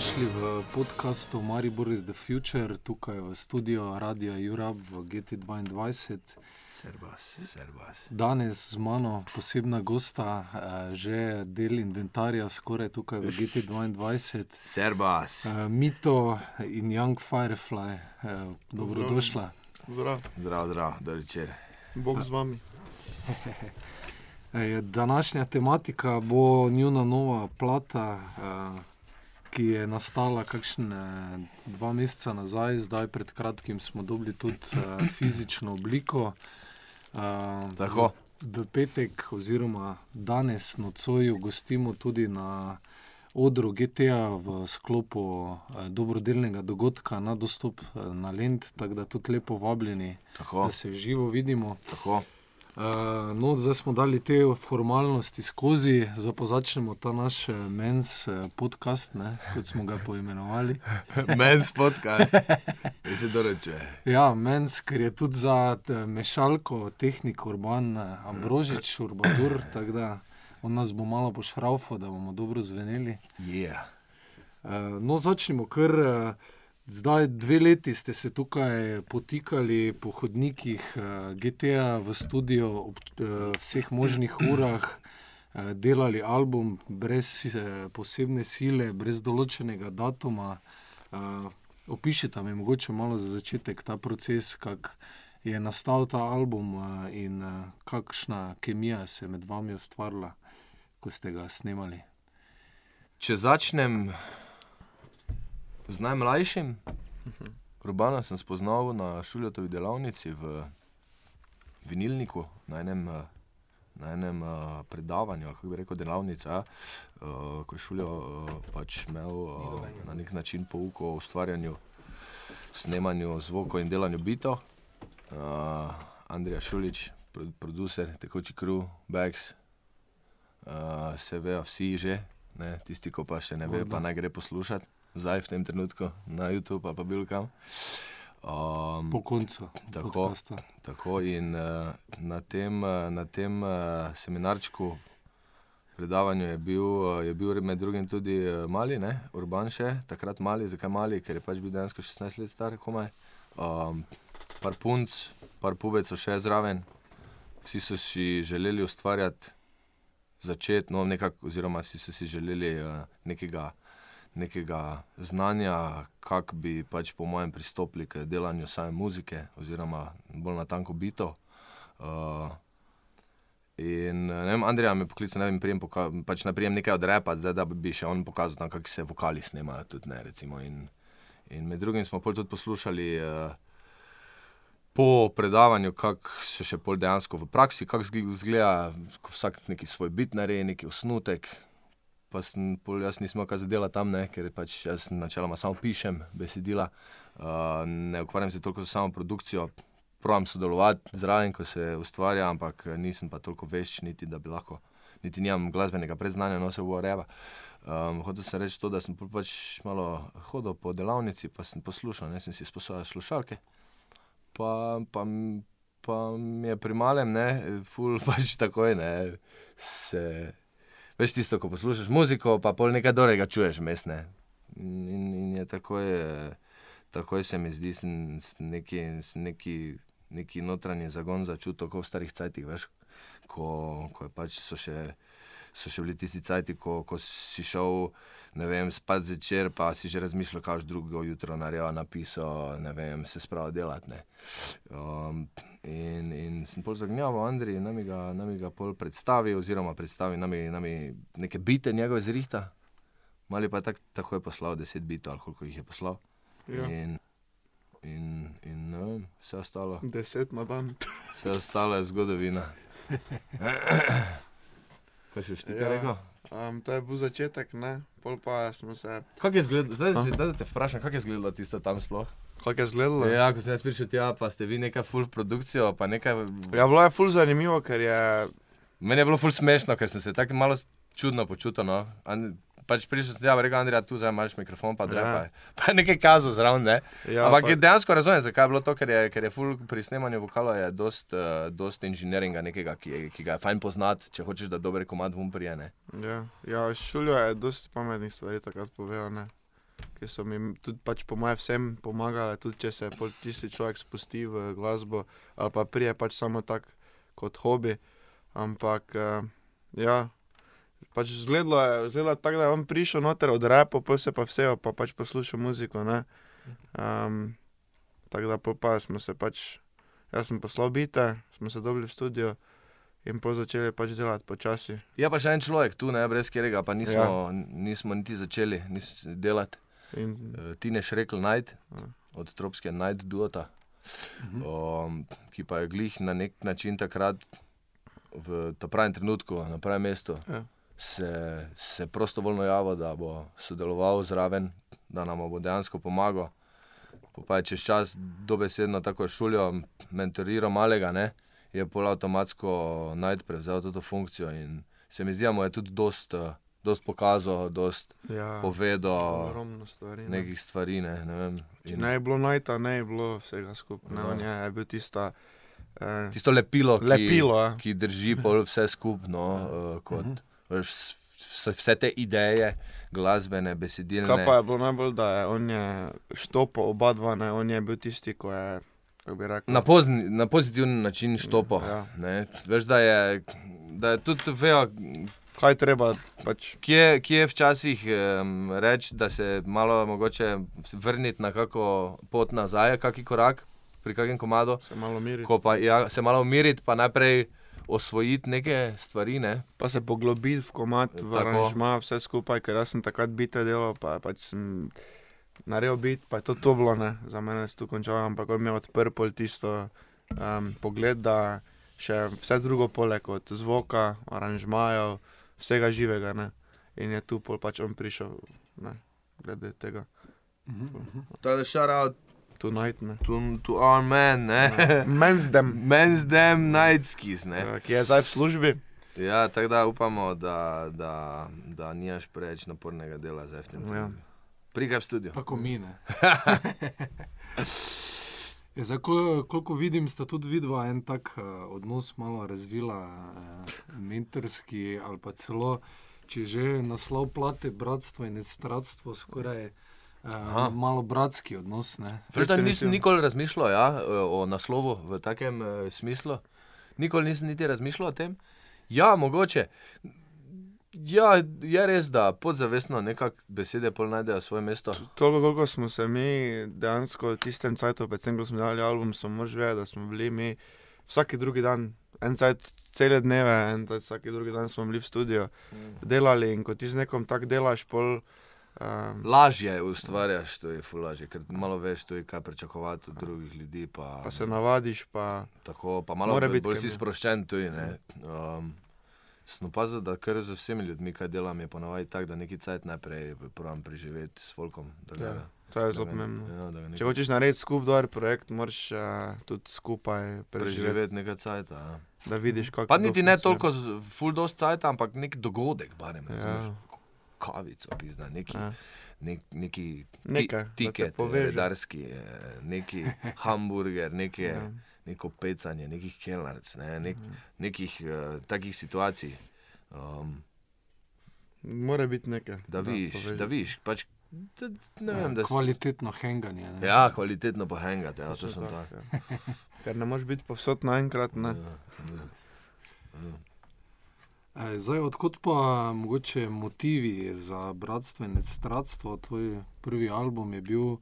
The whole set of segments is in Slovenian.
dobrodošli v podkastu Maribor is the Future, tukaj v studiu Radia Jurab v GT2. Servas, servas. Danes z mano posebna gosta, eh, že del inventarja, skoraj tukaj v GT2. Servas. Eh, Mito in Young Firefly, eh, dobrodošla. Zdrav, Zdrav, zdrav, da večer. Bog z vami. Današnja tematika bo njuna nova plata, eh, ki je nastala kakšne dva meseca nazaj, zdaj pred kratkim smo dobili tudi eh, fizično obliko. Eh, Tako. V, v petek, oziroma danes nocoj, gostimo tudi na odru GTA v sklopu eh, dobrodelnega dogodka na dostop eh, na Lend, tako da tudi lepo vabljeni, Tako, da se v živo vidimo. tako. Uh, no, zdaj smo dali te formalnosti skozi, pa začnemo ta naš eh, mens eh, podcast, ne, kot smo ga poimenovali. Men's podcast. Kaj se to reče? Ja, mens, ker je tudi za mešalko, tehnik Urban Ambrožič, Urbadur, tako da on nas bo malo pošraufal, da bomo dobro zveneli. Yeah. Uh, no, začnimo kar. Uh, Zdaj, dve leti ste se tukaj potikali po hodnikih uh, GTA v studio ob uh, vseh možnih urah, uh, delali album brez posebne sile, brez določenega datuma. Opišite mi mogoče malo za začetek ta proces, kako je nastal ta album in kakšna kemija se je med vami ustvarila, ko ste ga snemali. Če začnem z najmlajšim, Urbana sem spoznal na Šuljatovi delavnici v Vinilniku, na enem, eh, na enem eh, predavanju, kako bi rekel, delavnica, ja, eh, ko je Šuljo eh, pač imel eh, na nek način pouk o ustvarjanju, snemanju zvokov in delanju bitov. Uh, Andrija Šulič, pro, producer, tekoči kru, Bags, uh, se vejo vsi že, ne, tisti, ko pa še ne vejo, pa naj gre poslušati zdaj v tem trenutku na YouTube ali pa bil kam. Um, Po koncu Tako. podcasta. Tako in uh, na tem, uh, na tem uh, seminarčku, predavanju je bil, uh, je bil med drugim tudi uh, mali, ne? Urban še, takrat mali, zakaj mali, ker je pač bil dejansko 16 let star, komaj. Um, par punc, par pubecev še zraven, vsi so si želeli ustvarjati, začeti, no, nekako, oziroma vsi so si želeli uh, nekega nekega znanja, kako bi pač po mojem pristopili k delanju same muzike, oziroma bolj na tanko bito. Uh, in ne vem, Andrej me poklical, ne vem, prijem, pač naj prijem nekaj odrepati, zdaj da bi še on pokazal, kako se vokali snemajo. Tudi, ne, recimo, in, in med drugim smo pol tudi poslušali. Uh, Po predavanju, kako se še pol dejansko v praksi, kako zgl- izgleda, ko vsak neki svoj bit naredi, neki osnutek, pa sem, pol, jaz imel kaj zadela tam, ne, ker pač jaz načeloma samo pišem besedila, uh, ne ukvarjam se toliko z samo produkcijo, pravim sodelovati zraven, ko se ustvarja, ampak nisem pa toliko vešč, niti da bi lahko, niti nimam glasbenega predznanja, no se ureva. Um, hotel sem reči to, da sem pač malo hodil po delavnici, pa sem poslušal, ne sem si sposojal slušalke, pa, pa, pa mi je pri malem, ne, ful pač takoj, ne, se Veš tisto, ko poslušaš muziko, pa pol nekaj dobrega čuješ, mesne. In, in je takoj, eh, takoj se mi zdi, neki, neki, neki notranji zagon začutil, kot v starih cajtih, veš, ko, ko je pač so še. So še bili tisti cajti, ko, ko si šel, vem, spat zvečer, pa si že razmišljal, kaj drugo jutro naredil, napisal, ne vem, se spravil delati. ne. Um, in, in sem pol zagnjaval, Andrej, nam je ga, nam je ga pol predstavil, oziroma predstavil nam je, nam je neke bite njegove zrihta. Mali pa je tak, tako je poslal deset bitov, ali koliko jih je poslal. Ja. In, in, in ne vem, vse ostalo, Deset na dan. vse ostalo je zgodovina. Kaj še ti Ja. ja. rekel? Um, to je bil začetek, ne? Pol pa smo se. Kako je izgledalo, zdaj, zdaj da te vprašam, kako je izgledalo tisto tam sploh? Kako je izgledalo? Ja, ko sem jaz prišel tja, pa ste vi neka full produkcijo, pa nekaj. ja, bilo je ful zanimivo, ker je. Meni je bilo full smešno, ker sem se tako malo čudno počutil. No. An- pač prišel sem tja, rekel Andrej, tu zdaj imaš mikrofon, pa Ja. drepaj. Pa je nekaj kazal zraven, ne? Ja, Ampak pa- dejansko razumem, zakaj je bilo to, ker je, ker je ful pri snemanju vokala je dost, uh, dost inženiringa nekega, ki, je, ki ga je fajn poznati, če hočeš, da dober komad vum prijene. Ja, ja šulijo je dosti pametnih stvari takrat povedal, ne. Ki so mi tudi pač po mojem vsem pomagale, tudi če se tisti človek spusti v glasbo ali pa prije pač samo tak kot hobi. Ampak uh, ja, pač zgledalo je, zgledalo je tako, da je on prišel noter od repa, pol se pa vse, pa pač poslušal muziko, ne. Um, tako da pa smo se pač, jaz sem poslal bite, smo se dobili v studio in pol začeli pač delati počasi. Je pa še en človek tu, ne, brez katerega pa nismo, ja. nismo niti začeli nis, delati. In, Uh, Tine Šrekl Night Ja. od Tropske Night Duota, um, ki pa je glih na nek način takrat v tem pravem trenutku, na pravem mestu, Ja. se, se prostovoljno javil, da bo sodeloval zraven, da nam bo dejansko pomagal. Po Pa je čez čas dobesedno tako šulijo, mentoriral malega, ne, je pol avtomatsko Night prevzel to funkcijo in se mi zdi, da mu je tudi dost, uh, dost pokazal, dost ja, povedal ogromno stvari. ne. nekih stvari. Ne, ne vem, in ne je bilo najta, ne je bilo vsega skupaj. Ne, Ja. on je, je bil tista. Eh, Tisto lepilo, ki, Lepilo, ja. ki drži pol vse skupno, uh, kot veš, vse, vse te ideje, glasbene, besedilne. Kaj pa je bilo najbolj, da je on je štopil oba dva, ne, on je bil tisti, ko je, kako bi rekel. Na, pozni, na pozitiven način štopo. Ja. ne. Veš, da je, da je tudi vejo, Kaj treba, pač, kje, kje včasih um, reči, da se malo mogoče vrniti na kako pot nazaj, kakšen korak pri kakšnem komadu. se malo miriti. Ko pa ja, se malo umiriti, pa najprej osvojiti neke stvari. Ne? Pa se poglobiti v komat, v aranžma, vse skupaj, ker jaz sem takrat bite delal, pa pač sem naredil bit, pa je to to bilo, ne, za mene se tu končalo, ampak on mi je odprl tisto um, pogled, da še vse drugo poleg od zvoka, aranžmajev, vsega živega, ne. In je tu pol pač on prišel, ne, glede tega. To je shout out Tonight, ne. to, to our man, ne. Men's dem, Men's dem nightskis, ne. eh, ki je zdaj v službi. Ja, tako da upamo, da, da, da nimaš preveč napornega dela za FTM. Ja. Prigaj v studio. Tako mine. Ja, zdaj, ko, koliko vidim, sta tudi vidva en tak uh, odnos malo razvila, uh, mentorski ali pa celo, če že naslov plate, bratstvo in stratstvo, skoraj uh, malo bratski odnos. Veš, da nisem nikoli razmišljal ja, o naslovu v takem uh, smislu. Nikoli nisem niti razmišljal o tem. Ja, mogoče. Ja, je res, da podzavestno nekako besede pol najdejo svoje mesto. Toliko, koliko smo se mi dejansko v tistem času, predvsem ko smo dali album, smo mož vedeli, da smo bili mi vsak drugi dan, en cajt, cele dneve, en cajt, vsak drugi dan smo bili v studiu, delali in ko ti z nekom tako delaš, pol. Um, Lažje ustvarjaš, to je fulažje, ker malo veš, to je kaj pričakovati od drugih ljudi. Pa, pa se navadiš, pa tako, pa malo bolj, bolj si sproščen tudi. ne. Um, Sem opazil, da kar z vsemi ljudmi, kaj delam, je ponavadi tako, da neki cajt najprej provam preživeti s folkom. Ga, Ja, to je zelo pomembno. Ja, ga Če nekaj hočeš narediti skupaj dober projekt, moraš uh, tudi skupaj preživeti, preživeti nekaj cajta. Ja. da vidiš, kako Pa niti ne toliko full dost cajta, ampak nek dogodek, barem, Ja. razumeš. Kavico, pizda, neki, Ja. nek, neki Nekaj, da te tiket, poveže. redarski, eh, neki hamburger, neki, Ja. Neko pecanje, nekih kelnarc, ne, nek, nekih uh, takih situacij. Um, Mora biti nekaj. da vidiš, poveže. da vidiš, pač, da, ne vem, da Kvalitetno henganje. ne. Ja, kvalitetno pohengati, ja, Točno točno tako. tako, ja. Ker ne moreš biti povsod naenkrat. Ne. Ja, ja. E, Zdaj, odkot pa mogoče motivi za bratstvo in stratstvo? Tvoj prvi album je bil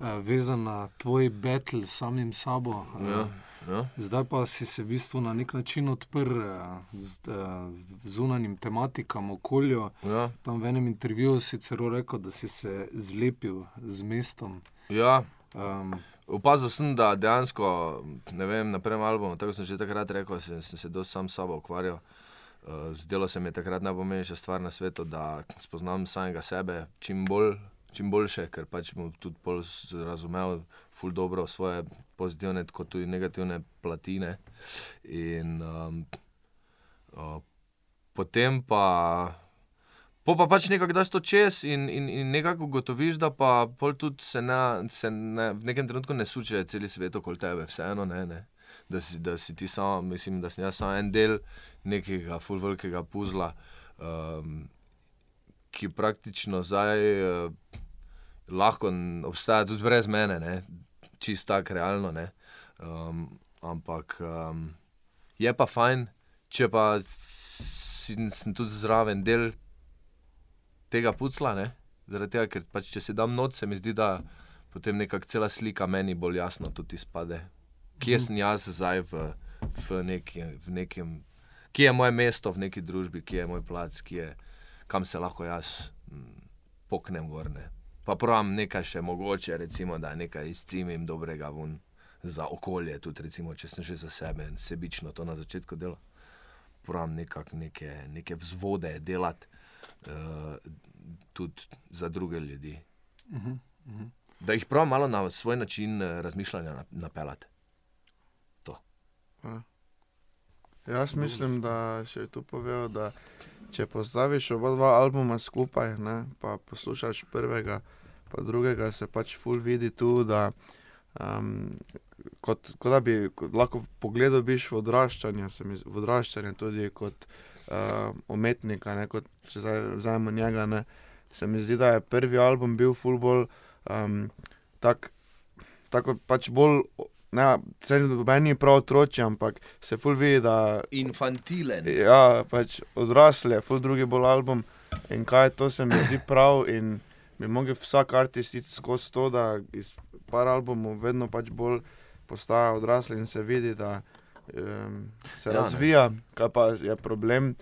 vezan na tvoj battle s samim sabo. eh, Ja, ja. Zdaj pa si se v bistvu na nek način odprl eh, z eh, zunanjim tematikam, okolju. Ja, Tam v enem intervjuju si celo rekel, da si se zlepil z mestom. ja, Um, Opazil sem, da dejansko, ne vem, na prvem albumu, tako sem že takrat rekel, sem, sem se dosti sam s sabo ukvarjal. Uh, zdelo se mi je takrat najpomembnejša stvar na svetu, da spoznam samega sebe čim, bolj, čim boljše, ker pač bom tudi bolj razumel, ful dobro svoje pozitivne, kot tudi negativne platine. In um, uh, potem pa. Po pa pač nekako daš to čez in, in, in nekako ugotoviš, da pa tudi se, ne, se ne, v nekem trenutku ne suče cel svet okoli tebe, vseeno ne. ne. Da si, da si ti samo, mislim, da sem jaz samo en del nekega fulvrkega puzla, um, ki praktično zdaj uh, lahko obstaja tudi brez mene, ne. čist tako realno. ne. Um, ampak um, je pa fajn, če pa si, sem tudi zraven del tega pucla, ne? zaradi tega, ker pač, če se dam noč, se mi zdi, da potem nekako cela slika meni bolj jasno tudi izpade. Kje sem jaz zdaj v, v, neki, v nekem, kje je moje mesto v neki družbi, kje je moj plac, kje je, kam se lahko jaz mm, poknem gorne. Pa pravim nekaj še mogoče, recimo, da nekaj izcimim dobrega ven za okolje, tudi recimo, če sem že za sebe sebično to na začetku delal. Pravim nekako neke, neke vzvode delati uh, tudi za druge ljudi. Mhm, mhm. Da jih prav malo na svoj način eh, razmišljanja nap- napeljati. Jaz mislim, da še tu povedal, da če postaviš oba dva albuma skupaj, ne, pa poslušaš prvega, pa drugega, se pač ful vidi tu, da um, kot, kot da bi kot lahko pogledal biš v odraščanje, se mi zdi- v odraščanje tudi kot uh, umetnika, ne, kot če zdaj vzamemo njega, ne, se mi zdi, da je prvi album bil ful bolj um, tak, tako pač bolj, ne, se meni prav otroči, ampak se ful vidi, da Infantilen. Ja, pač odrasli je, ful drugi bolj album. In kaj to se mi zdi prav, in bi mogel vsak artist iti skozi to, da iz par albumov vedno pač bolj postaja odrasli in se vidi, da um, se Ja, ja, ne. razvija. Kaj pa je problem,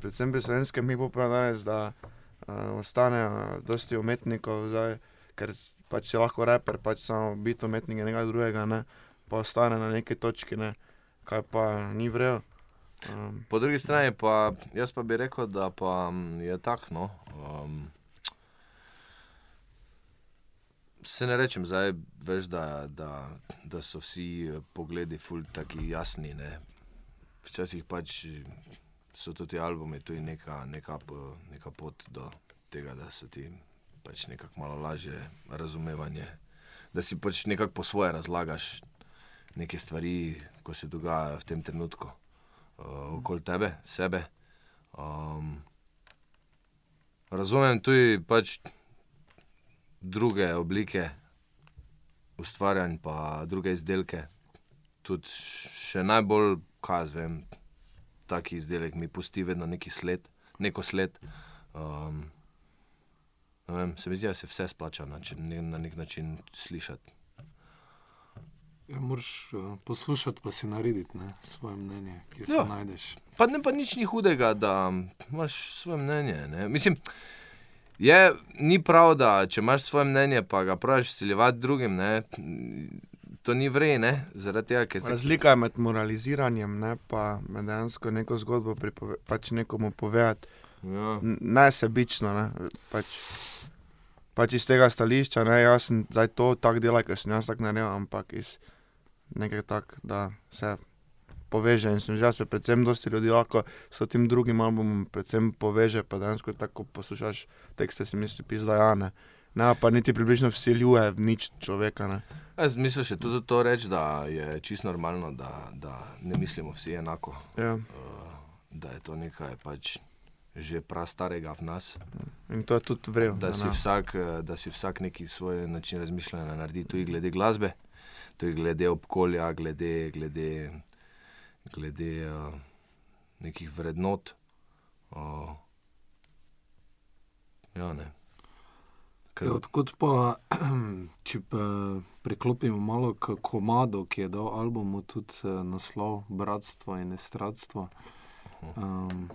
predvsem pri slovenskem hipu danes, da uh, ostane uh, dosti umetnikov, zdaj, ker pač si lahko reper, pač samo biti umetnik in nekaj drugega, ne, pa ostane na neki točki, ne, kaj pa ni vrejo. Um, Po drugi strani pa jaz pa bi rekel, da pa mm, je tako. No, um, se ne rečem zdaj, veš, da, da, da so vsi eh, pogledi ful taki jasni. Ne. Včasih pač so tudi albumi, tudi neka, neka, neka pot do tega, da so ti pač nekako malo lažje razumevanje. Da si pač nekako po svoje razlagaš neke stvari, ko se dogajajo v tem trenutku uh, okoli tebe, sebe. Um, razumem tudi pač druge oblike ustvarjanja, pa druge izdelke. Tudi še najbolj, kaj jaz vem, taki izdelek mi pusti vedno neki sled, neko sled. Um, vem, se mi zdi, da se vse splača na, če- ne- na nek način slišati. Ja, moraš uh, poslušati, pa si narediti ne, svoje mnenje, kje se Ja. najdeš. Pa, ne, pa nič ni hudega, da imaš svoje mnenje. Ne? Mislim, je, ni prav, da če imaš svoje mnenje, pa ga praviš siljevati drugim. Ne? To ni vredno, zaradi tega, ker te- Razlika je med moraliziranjem in pa med dejansko neko zgodbo pripove, pač nekomu povedati, Ja. N- ne sebično. Ne, pač, pač iz tega stališča, ne, jaz sem zdaj to tako delal, ker sem jaz tako naredil, ampak iz nekaj tak, da se poveže in sem že se predvsem dosti ljudi lahko s tem drugim albumom predvsem poveže, pa dejansko tako poslušaš tekste, si misliš, pizda ja, ne. Ne, pa niti približno vsiljuje nič človeka. Ne. Jaz mislim še tudi to reči, da je čisto normalno, da, da ne mislimo vsi enako. Ja. Uh, da je to nekaj pač že prastarega v nas. In to je tudi vredno. Da si, vsak, eh, da si vsak neki svoj način razmišljanja naredi, tudi glede glasbe, tudi glede okolja, glede, glede, glede uh, nekih vrednot. Uh, ja, ne. Ker, Ja, odkud pa, če pa preklopimo malo k komadu, ki je dal albumu tudi naslov Bratstvo in Estradstvo. Um,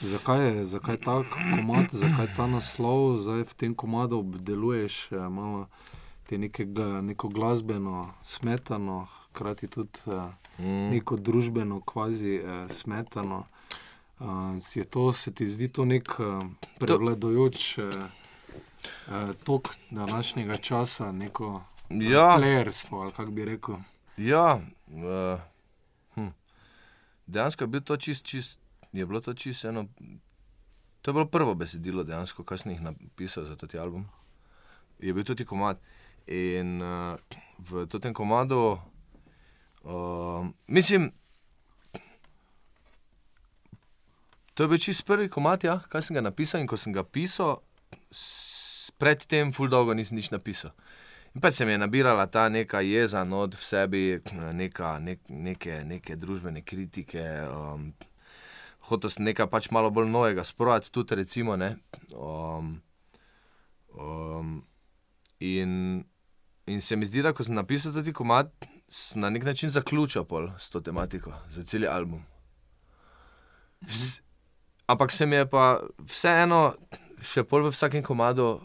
zakaj, je, zakaj ta komad, zakaj ta naslov, zdaj v tem komadu obdeluješ eh, malo te neke, neko glasbeno smetano, hkrati tudi eh, mm, neko družbeno kvazi eh, smetano. Uh, je to, se ti zdi to nek uh, prevladojoč uh, tok današnjega časa, neko ja, plejerstvo ali kako bi rekel. ja uh, hm. dejansko je, bil to čist, čist, je bilo to čisto eno To je bilo prvo besedilo, dejansko, kar sem jih napisal za ta album. Je bil tudi komat. In uh, v tem komadu, uh, mislim, to je bil čist prvi komat, ja, kaj sem ga napisal. In ko sem ga pisal, predtem, ful dolgo nisem nič napisal. In pa se mi je nabirala ta neka jeza od v sebi, neka, nek, neke, neke družbene kritike. Um, hotel sem nekaj pač malo bolj novega, sproti tudi, recimo. Um, um, in, in se mi zdi, da ko sem napisal tudi komat, sem na nek način zaključil s to tematiko, za cel album. Vs, ampak se mi je pa vseeno, še pol v vsakem komadu.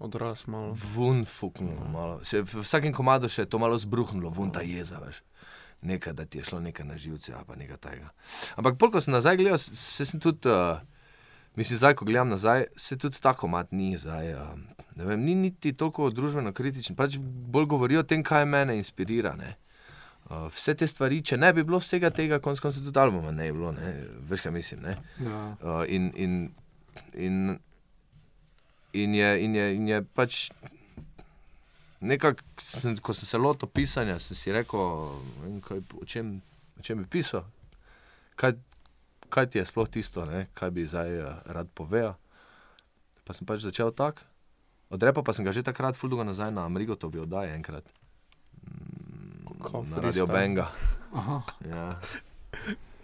Odraz malo. Vun fuknilo. Se, v vsakem komadu še je to malo zbruhnilo, vun ta jeza. Veš nekaj, da ti je šlo nekaj na živce, pa nekaj tega. Ampak, ko sem nazaj gledal, se sem tudi, uh, mislim, zdaj, ko gledam nazaj, se tudi tako mat ni zdaj. Uh, vem, ni niti toliko družbeno kritičen, pač bolj govori o tem, kaj me inspirira. Ne? Uh, vse te stvari, če ne bi bilo vsega tega, konc koncev tudi albuma ne bi bilo, ne? veš kaj mislim. Ja. Uh, in, in, in, in, je, in, je, in je pač nekako, ko sem se lotil pisanja, sem si rekel, kaj, o, čem, o čem bi pisal, kaj, kaj ti je sploh tisto, ne, kaj bi zdaj uh, rad povedal. Pa sem pač začel tako. Odrepa pa sem ga že takrat, fuldo nazaj na Amerigo, to bi oddal enkrat. Mm, na radio Benga. Ja.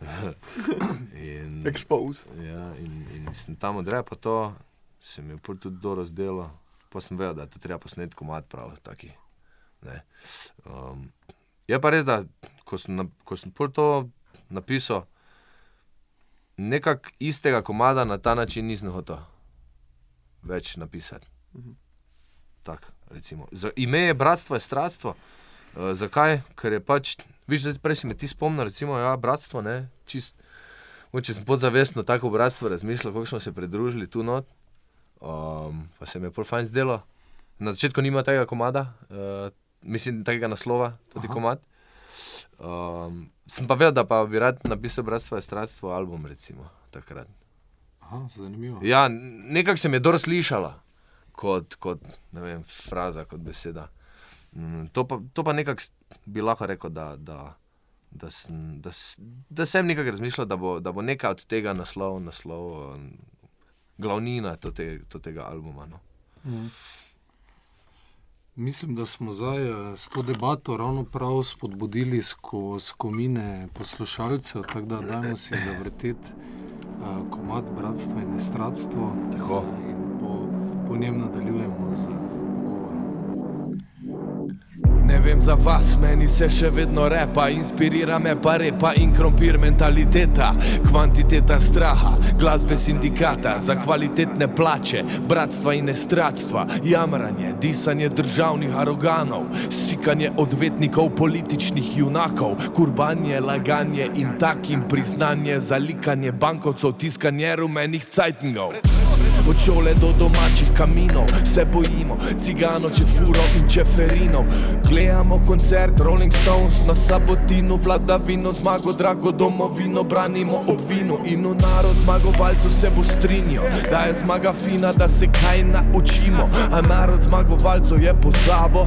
in, Expose. Ja, in, in sem tam odrepa to, se mi je tudi dobro razdelo pa sem vedel, da je to treba posneti komat prav. Taki, um, je pa res, da ko sem, na, ko sem to napisal, nekako istega komada na ta način nisem hotel več napisati. Mhm. Tak, Za ime je bratstvo, je stratstvo. Uh, zakaj? Ker je pač, viš, prej si me ti spomnil, recimo, ja, bratstvo, ne, čist. Če sem podzavestno tako bratstvo razmišljal, kako smo se pridružili tu not, Um, pa se mi je pol fajn zdelo. Na začetku nima tega komada, uh, mislim, tega naslova, tudi Aha. komad. Um, sem pa vedel, da pa bi rad napisal Bratstvo in Stratstvo album, recimo, takrat. Aha, zanimivo. Ja, nekako se mi je dobro slišalo, kot, kot vem, fraza, kot beseda. Um, to pa, pa nekako bi lahko rekel, da, da, da, sem, da, da sem nekako razmišljal, da bo, da bo nekaj od tega naslov, naslov um, glavnina to te, to tega albuma. No. Mm. Mislim, da smo zdaj eh, s to debato ravno prav spodbudili skozi komine poslušalcev, tako da dajmo si zavrteti uh, komat bratstva in nestratstvo. Uh, in po, po njem nadaljujemo z. Ne vem za vas, meni se še vedno repa, inspirira me pa repa in krompir mentaliteta, kvantiteta straha, glasbe sindikata, za kvalitetne plače, bratstva in nestratstva, jamranje, disanje državnih aroganov, sikanje odvetnikov političnih junakov, kurbanje, laganje in takim priznanje, zalikanje bankovcev, tiskanje rumenih cajtngov. Od šole do domačih kaminov se bojimo, cigano, če furo in če ferino. Gledamo koncert Rolling Stones na sabotinu, vladavino, zmago, drago domovino, branimo ob vinu in v narod zmagovalcev se bo strinjal, da je zmaga fina, da se kaj naučimo, a narod zmagovalcev je pozabo,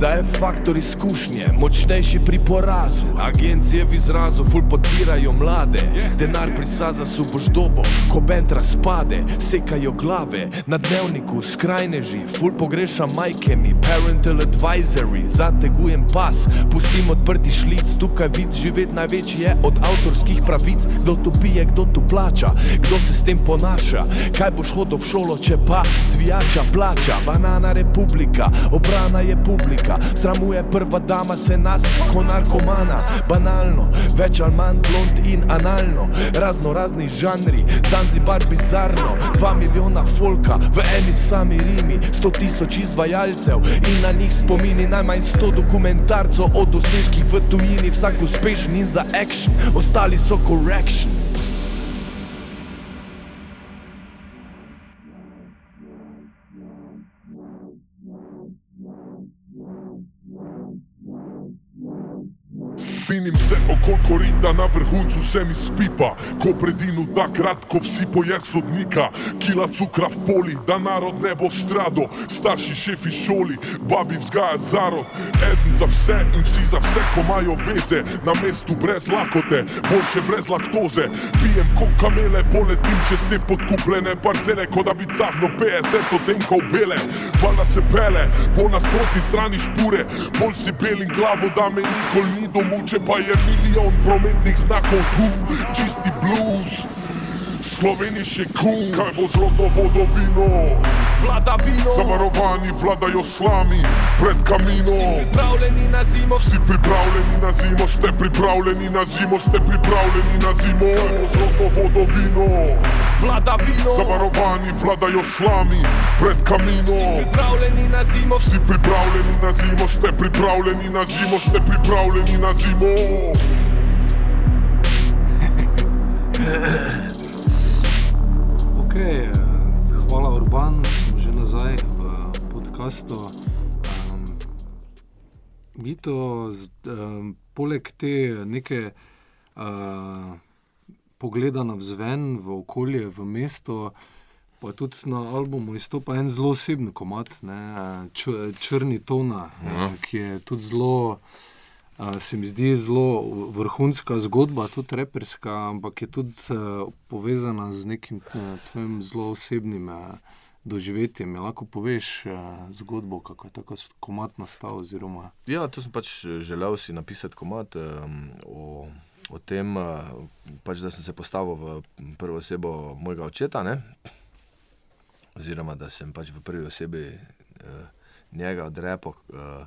da je faktor izkušnje, močnejši pri porazu. Agencije v izrazu ful podpirajo mlade, denar prisaza su boš dobo, ko bend razpade, sekajo glave na dnevniku, skrajneži, ful pogreša majke mi, parental advisory zategujem pas, pustim odprti šlic, tukaj vid živeti največji je od avtorskih pravic. Kdo tu pije, kdo tu plača, kdo se s tem ponaša, kaj boš hodil v šolo, če pa zvijača plača. Banana republika, obrana je publika, sramuje prva dama se nas, ko narkomana, banalno, več ali manj blond in analno, razno razni žanri, Zanzibar bizarno, dva milijona folka v eni sami Rimi, sto tisoč izvajalcev in na njih spomini najmanj sto dokumentarcev o dosežkih v tujini, vsak uspešen in za action, ostali so correction. Vinim se okol korida, na vrhuncu se mi spipa, ko predinu da kratko vsi pojed sodnika, kila cukra v poli, da narod ne bo strado, starši šefi šoli, babi vzgaja zarod, eden za vse in vsi za vse, ko imajo veze, na mestu brez lakote, boljše brez laktoze, pijem kot kamele, poletim čez te podkupljene parcele, kot da bi cahno 50 odtenkov bele, vala se pele, po nasprotni strani špure, bolj si bel in glavo, da me nikoli ni domuče, pa je milijon prometnih znakov tu, čisti blues. Sloveni še kul, kaj bo z rodno vodovino? Vlada vino, Zavarovani vladajo slami pred kaminom. pripravljeni na zimo, Vsi pripravljeni na zimo, ste pripravljeni na zimo, ste pripravljeni na zimo. Kaj bo z rodno vodovino? vlada vino, Zavarovani vladajo slami pred kaminom. pripravljeni na zimo, Vsi pripravljeni na zimo, ste pripravljeni na zimo, ste pripravljeni na zimo. Okay, hvala, Urban, smo že nazaj v podkastu. Um, mi to, z- um, poleg te neke uh, pogleda na vzven, v okolje, v mesto, pa tudi na albumu izstopa en zelo osebni komat, ne, č, Črni tona, ja. ki je tudi zelo. Se mi zdi zelo vrhunska zgodba, tudi reperska, ampak je tudi uh, povezana z nekim uh, tvojim zelo osebnim uh, doživetjem. Mi lahko poveš zgodbo, kako je tako komat nastal? Oziroma, Ja, to sem pač eh, želel si napisati komat um, o, o tem, pač, da sem se postavil v prvo osebo mojega očeta, ne? oziroma da sem pač v prvi osebi uh, njega odrepel uh,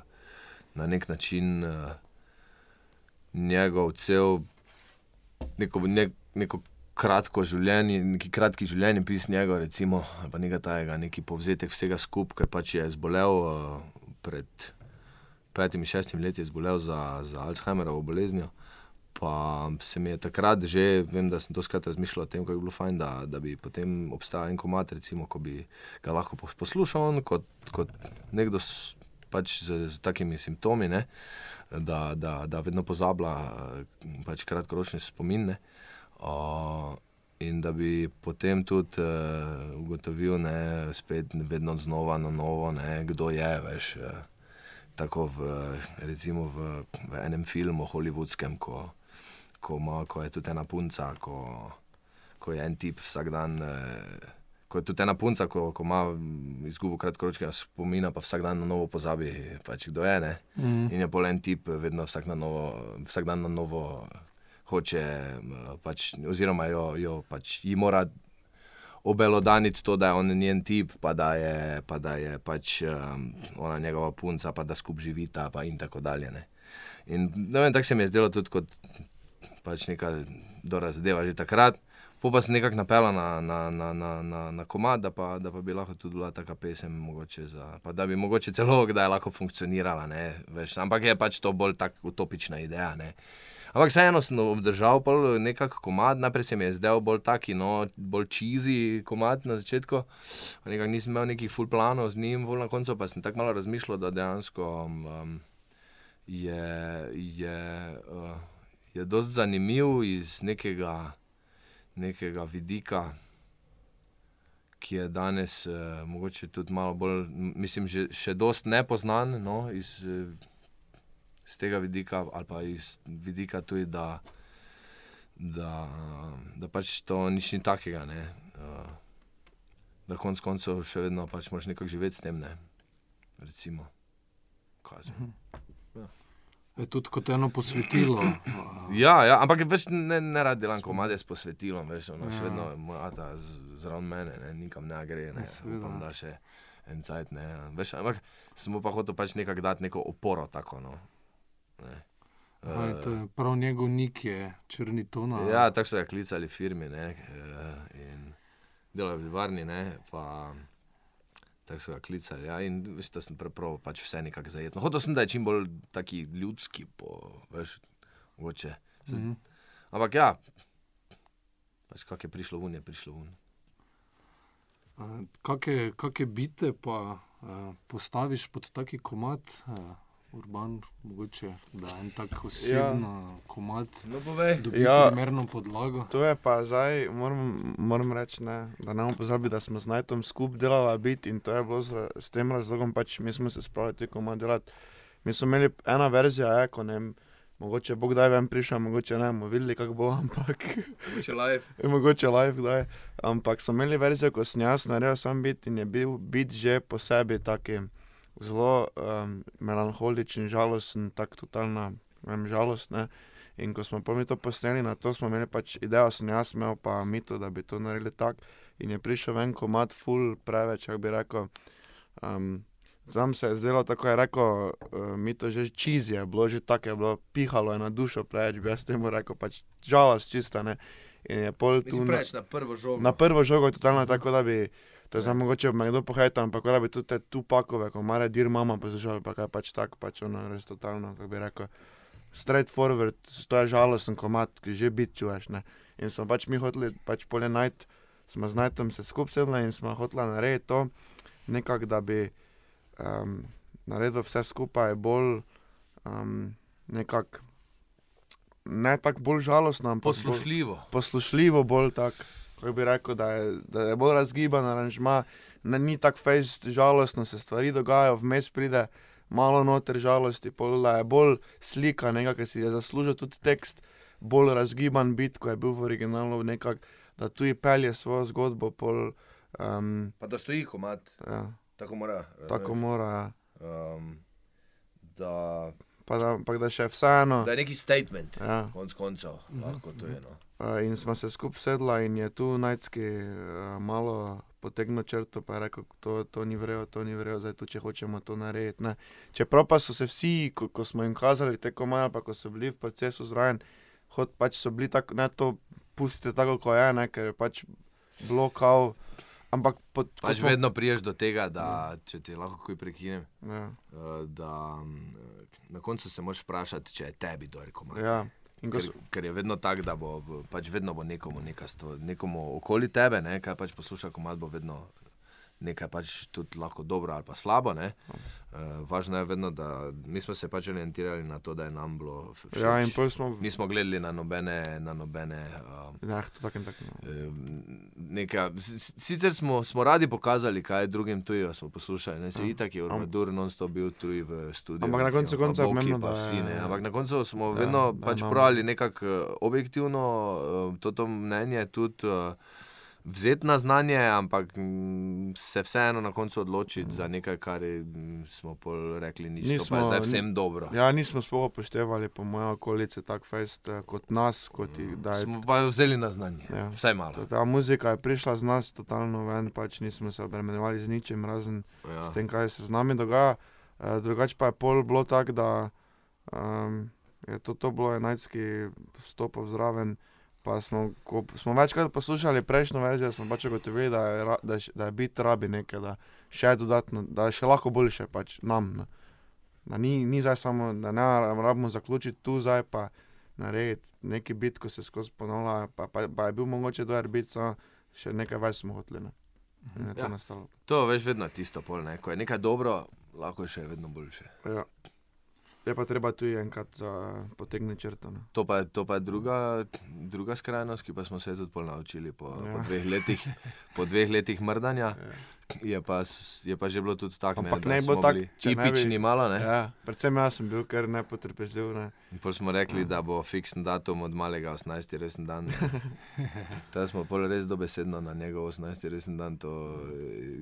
na nek način. Uh, njegov cel, neko, ne, neko kratko življenje, neki kratki življenjepis njegov, recimo, ali pa nekaj tajega, neki povzetek vsega skupaj, ker pač je zbolel uh, pred petimi, šestimi leti, je zbolel za, za Alzheimerovo boleznijo. Pa se mi je takrat že, vem, da sem doskrat razmišljal o tem, kako bi bilo fajn, da, da bi potem obstajal en komat, recimo, ko bi ga lahko pos- poslušal on kot, kot nekdo pač z, z takimi simptomi, ne, da, da, da vedno pozablja pač kratkoročne spomine. Uh, in da bi potem tudi uh, ugotovil, ne, spet vedno znova na novo, ne, kdo je, veš. Uh, tako v, recimo v, v enem filmu, hollywoodskem, ko, ko, ima, ko je tudi ena punca, ko, ko je en tip vsak dan. Eh, Ko je tudi ena punca, ko, ko ima mm, izgubo kratkoročnega spomina, pa vsak dan na novo pozabi, pač kdo je. Ne? mm. In je pol en tip, vedno vsak, na novo, vsak dan na novo hoče, eh, pač, oziroma jo, jo pač ji mora obelodaniti to, da je on njen tip, pa da je, pa da je pač um, ona njegova punca, pa da skupaj živita, pa in tako dalje. Ne. In ne vem, tako se mi je zdelo tudi kot pač neka dobra zadeva že takrat. Po pa sem nekako napeljal na, na, na, na, na, na komad, da pa, da pa bi lahko tudi bila taka pesem, mogoče za, pa da bi mogoče celo kdaj lahko funkcionirala. Ne, veš, ampak je pač to bolj tako utopična ideja. Ne. Ampak vseeno sem obdržal pol nekako komad, najprej se mi je zdel bolj taki, no, bolj čizi komad na začetku. Nekako nisem imel nekih full planov z njim, na koncu pa sem tako malo razmišljal, da dejansko um, je, je, uh, je dosti zanimiv iz nekega, nekega vidika, ki je danes uh, mogoče tudi malo bolj, mislim, že, še dosti nepoznan no, iz, eh, z tega vidika, ali pa iz vidika tudi, da, da, da pač to nič ni takega. Ne, uh, da konec koncev še vedno pač moraš nekako živeti s tem. Ne, recimo. Kaj jaz vem. Je tudi kot eno posvetilo. uh, Ja, ja, ampak več ne, ne rad delam komade s posvetilom, veš, ono, še Ja. vedno je moja ata zraven mene, ne, nikam ne gre, ne, Ja, upam, da še en cajt, ne, veš, ampak mu pa hotel pač nekako dati neko oporo, tako, no. Ne. Aj, to je prav njegov nik je črni tona. Ja, tako so ga klicali firmi, ne, eh, in delal v varni, ne, pa tako so ga klicali, ja, in veš, da sem preproval pač vse nekako zajetno. Hotel sem, da je čim bolj taki ljudski, po, veš, mogoče. Mhm. Ampak ja, pač kak je prišlo ven, je prišlo ven. Uh, Kakšne bite pa uh, postaviš pod taki komat? Uh, Urban, mogoče, da je en tak oseben ja. komat, No, dobi Ja. primerno podlago. To je pa zdaj, moram, moram reči, ne, da ne bomo pozabili, da smo z Najtom skupaj delali bit in to je bilo z, s tem razlogom, pač mi smo se spravili te komad delati. Mi smo imeli ena verzija, je, ko ne vem, mogoče bo kdaj ven prišel, mogoče ne, bomo videli, kako bo, ampak Če live. mogoče live kdaj. Ampak smo imeli verzijo, ko sem jaz naredil sam bit in je bil bit že po sebi taki zelo um, melanholičen, žalosten, tak totalna vem, žalost. Ne? In ko smo pa mi to posneli, na to smo imeli pač idejo, sem jaz imel pa mito, da bi to naredili tako. In je prišel ven komat, full preveč, kako bi rekel. Um, Znam se je zdelo, tako je rekel, uh, mi to že čizi je bilo, že tako je bilo, pihalo je na dušo preveč, bi jaz temu rekel, pač žalost čista, ne. In je pol tu Mislim, na, preč na prvo žogo. na prvo žogo je totalno tako, da bi, to je zdaj mogoče me kdo pohajta, ampak da bi tudi te tu pakove, ko mare dir mama poslušali, pa kaj pač tako, pač ono res totalno, kako bi rekel, straight forward, to je žalosten komat, ki že bit čuješ, ne. In smo pač mi hoteli pač polje najti, smo z najtom se skup sedli in smo hoteli narediti to, nekako, da bi um, naredil vse skupaj bolj um, nekako, ne tako bolj žalostno, ampak bolj, Poslušljivo. poslušljivo, bolj tako, kako bi rekel, da je, da je bolj razgiban aranžma, ne, ni tako fejst žalostno, se stvari dogajajo, vmes pride malo noter žalosti, pol, da je bolj slika, nekaj, ker si je zaslužil tudi tekst, bolj razgiban bit, ko je bil v originalu, nekak, da tu ji pelje svojo zgodbo, pol, um, Pa da stoji komat, ja, tako mora. tako mora. Ja. Um, da, Pa da, ampak da še vseeno. da je neki statement, Ja. konc koncev, lahko to je. No. In smo se skupaj sedla in je tu najtski uh, malo potegnil črto, pa je rekel, to, to ni vrejo, to ni vrejo, zdaj tu če hočemo to narediti. Ne. Čeprav pa so se vsi, ko, ko smo jim kazali te komaje, pa ko so bili v procesu zraven, hod pač so bili tako, ne to pustite tako, kot je, ne, ker je pač bilo kao. Ampak pod, Pač smo- vedno priješ do tega, da če ti lahko kaj prekinem, Ja, da na koncu se moraš vprašati, če je tebi dobro komat. ja. Ker, so, ker je vedno tako, da bo bo- pač vedno bo nekomu, neka stvar, nekomu okoli tebe, ne, kaj pač posluša, komat bo vedno nekaj pač tudi lahko dobro ali pa slabo. Ne. Uh, važno je vedno, da mi smo se pač orientirali na to, da je nam bilo všeč. ja, in pol smo. Nismo gledali na nobene, na nobene uh, Ja, to tako in tako. No. Neka, s- s- sicer smo, smo radi pokazali, kaj je drugim tujo, smo poslušali. Ne, se Ja. itak je Urbadur non-stop bil tuj v studiu. Ampak na koncu koncev je pomembno, da vsi, je- ne. Ampak na koncu smo Ja, vedno da pač imamo- pravili nekako eh, objektivno eh, to, to mnenje tudi. eh, Vzeti na znanje, ampak mm, se vseeno na koncu odločiti za nekaj, kar mm, smo rekli, nič, to pa je Nismo- vsem dobro. Ja, nismo sploh upoštevali, po mojem okolici, tako fejst eh, kot nas, kot jih, da je Smo pa vzeli na znanje, Ja. vsaj malo. To- Ta muzika je prišla z nas totalno ven, pač nismo se obremenjevali z ničem, razen Ja. s tem, kaj se z nami dogaja. E, drugače pa je pol bilo tako, da um, je to, to bilo enajstki vstopov zraven. Pa smo, ko smo večkrat poslušali prejšnjo verzijo, smo pač ugotovili, da je, da, je, da je bit rabi nekaj, da še dodatno, da je še lahko boljše pač nam. Ne. Da ni, ni zdaj samo, da ne rabimo zaključiti tu, zdaj pa narediti neki bit, ko se skozi ponavlja, pa, pa, pa je bil mogoče dober bit, samo še nekaj več smo hoteli. Ne. Je to Ja. nastalo. To veš vedno tisto pol, ne? ko je nekaj dobro, lahko je še vedno boljše. Ja. Je pa treba tu enkrat za potegniti črto. Ne. To pa je, to pa je druga, druga skrajnost, ki pa smo se tudi naučili po, ja. po, dveh, letih, po dveh letih mrdanja. Ja. Je pa, je pa že bilo tudi tako, Ampak ne, ne bo tako, ne bi- tipični malo. Ne? Ja, predvsem jaz sem bil kar nepotrpežljiv. Ne. In Pol smo rekli, da bo fiksen datum od malega 18. resen dan. Ta smo pol res dobesedno na njegov 18. resen dan. To,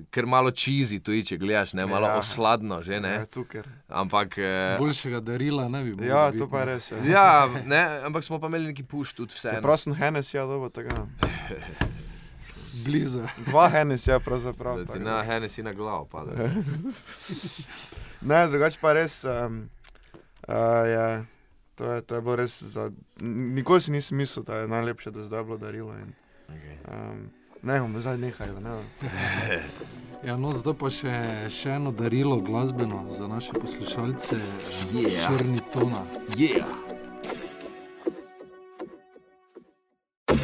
ker malo čizi tu, če gledaš, ne, malo Ja. ja. osladno že, ne. Ja, cuker. Ampak. eh, Boljšega darila ne bi bilo. Ja, to pa res. Ja. Ja, ne, ampak smo pa imeli neki puš tudi vse. Čeprav sem Henes, ja, dobro, tega. Blizu. Dva Henes, ja, pravzaprav. Da ti na. Hennessy na glavo pada. Ne, drugače pa res. Um, uh, je, to, je, to je bilo res. Za, nikoli si nisem mislil, da je najlepše, da zdaj bilo darilo. In, Okay. um, ne, bomo zdaj da Ne, Ja, no, zdaj pa še, še eno darilo glasbeno za naše poslušalce, Yeah. črni tona. Yeah.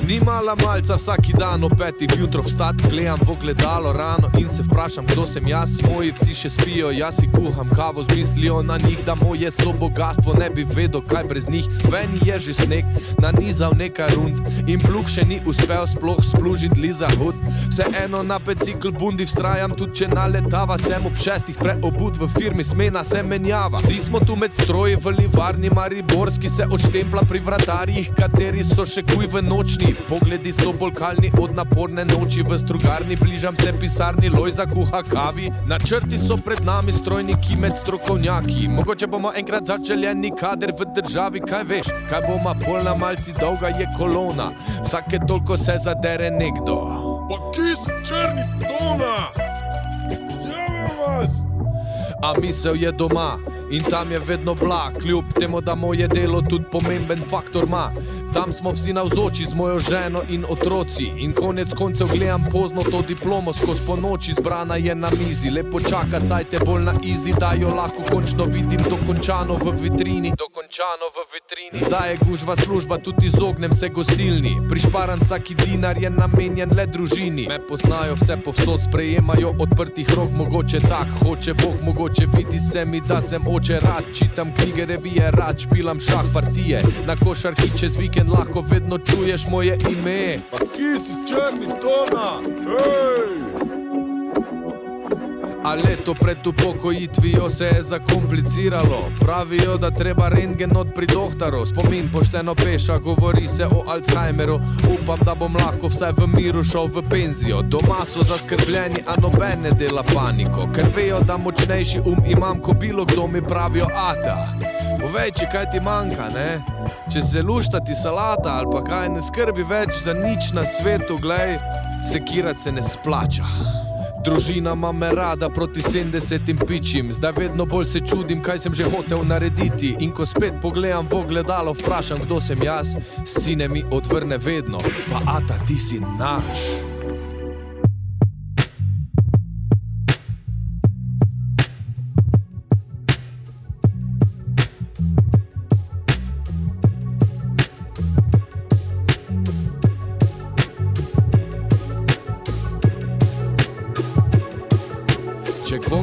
Ni mala malca vsak dan ob petih jutro vstat, gledam v ogledalo rano in se vprašam, kdo sem jaz, moji vsi še spijo, jaz si kuham kavo z mislijo na njih, da moje so bogatstvo, ne bi vedel, kaj brez njih. Veni je že sneg, nanizal nekaj rund in plug še ni uspel sploh splužiti liza hud. Vseeno na pecikl bundi vztrajam, tudi če naletava, sem ob šestih preobud v firmi, smena se menjava. Vsi smo tu med stroji v livarni, mariborski se odštempla pri vratarjih, kateri so še kuj v nočni. Pogledi so bolj kalni od naporne noči v strugarni, bližam se pisarni, loj za kuha kavi. Načrti so pred nami, strojniki med strokovnjaki. Mogoče bomo enkrat začeljeni kader v državi, kaj veš, kaj bomo polna malci dolga je kolona. Vsake toliko se zadere nekdo. Pa kje si črni tona? Jebe vas! A misel je doma in tam je vedno blag, kljub temu, da moje delo tudi pomemben faktor ima. Tam smo vsi navzoči z mojo ženo in otroci. In konec koncev gledam pozno to diplomo, skozi po noči zbrana je na mizi. Lepo čaka, cajte bolj na izi, da jo lahko končno vidim dokončano v vitrini. Dokončano v vitrini. Zdaj je gužva služba, tudi izognem se gostilni. Prišparan vsaki dinar je namenjen le družini. Me poznajo vse povsod, sprejemajo odprtih rok, mogoče tak, hoče Bog, mogoče vidi se mi, da sem oče rad. Čitam knjige, revije, rad špilam šah partije. Na košarki čez vikend lahko vedno čuješ moje ime. Pa kje si črni tona? Hej! A leto pred upokojitvijo se je zakompliciralo. Pravijo, da treba rengen od pridohtarov. Spomin pošteno peša, govori se o Alzheimeru. Upam, da bom lahko vsaj v miru šel v penzijo. Doma so zaskrbljeni, a noben ne dela paniko. Ker vejo, da močnejši um imam, ko bilo kdo mi pravijo ata. Povej, če kaj ti manjka, ne? Če se lušta ti salata ali pa kaj ne skrbi več za nič na svetu, glej, sekirati se ne splača. Družina ima me rada proti 70 pičim, zdaj vedno bolj se čudim, kaj sem že hotel narediti. In ko spet pogledam v ogledalo, vprašam, kdo sem jaz, sine mi odvrne vedno, pa ata ti si naš.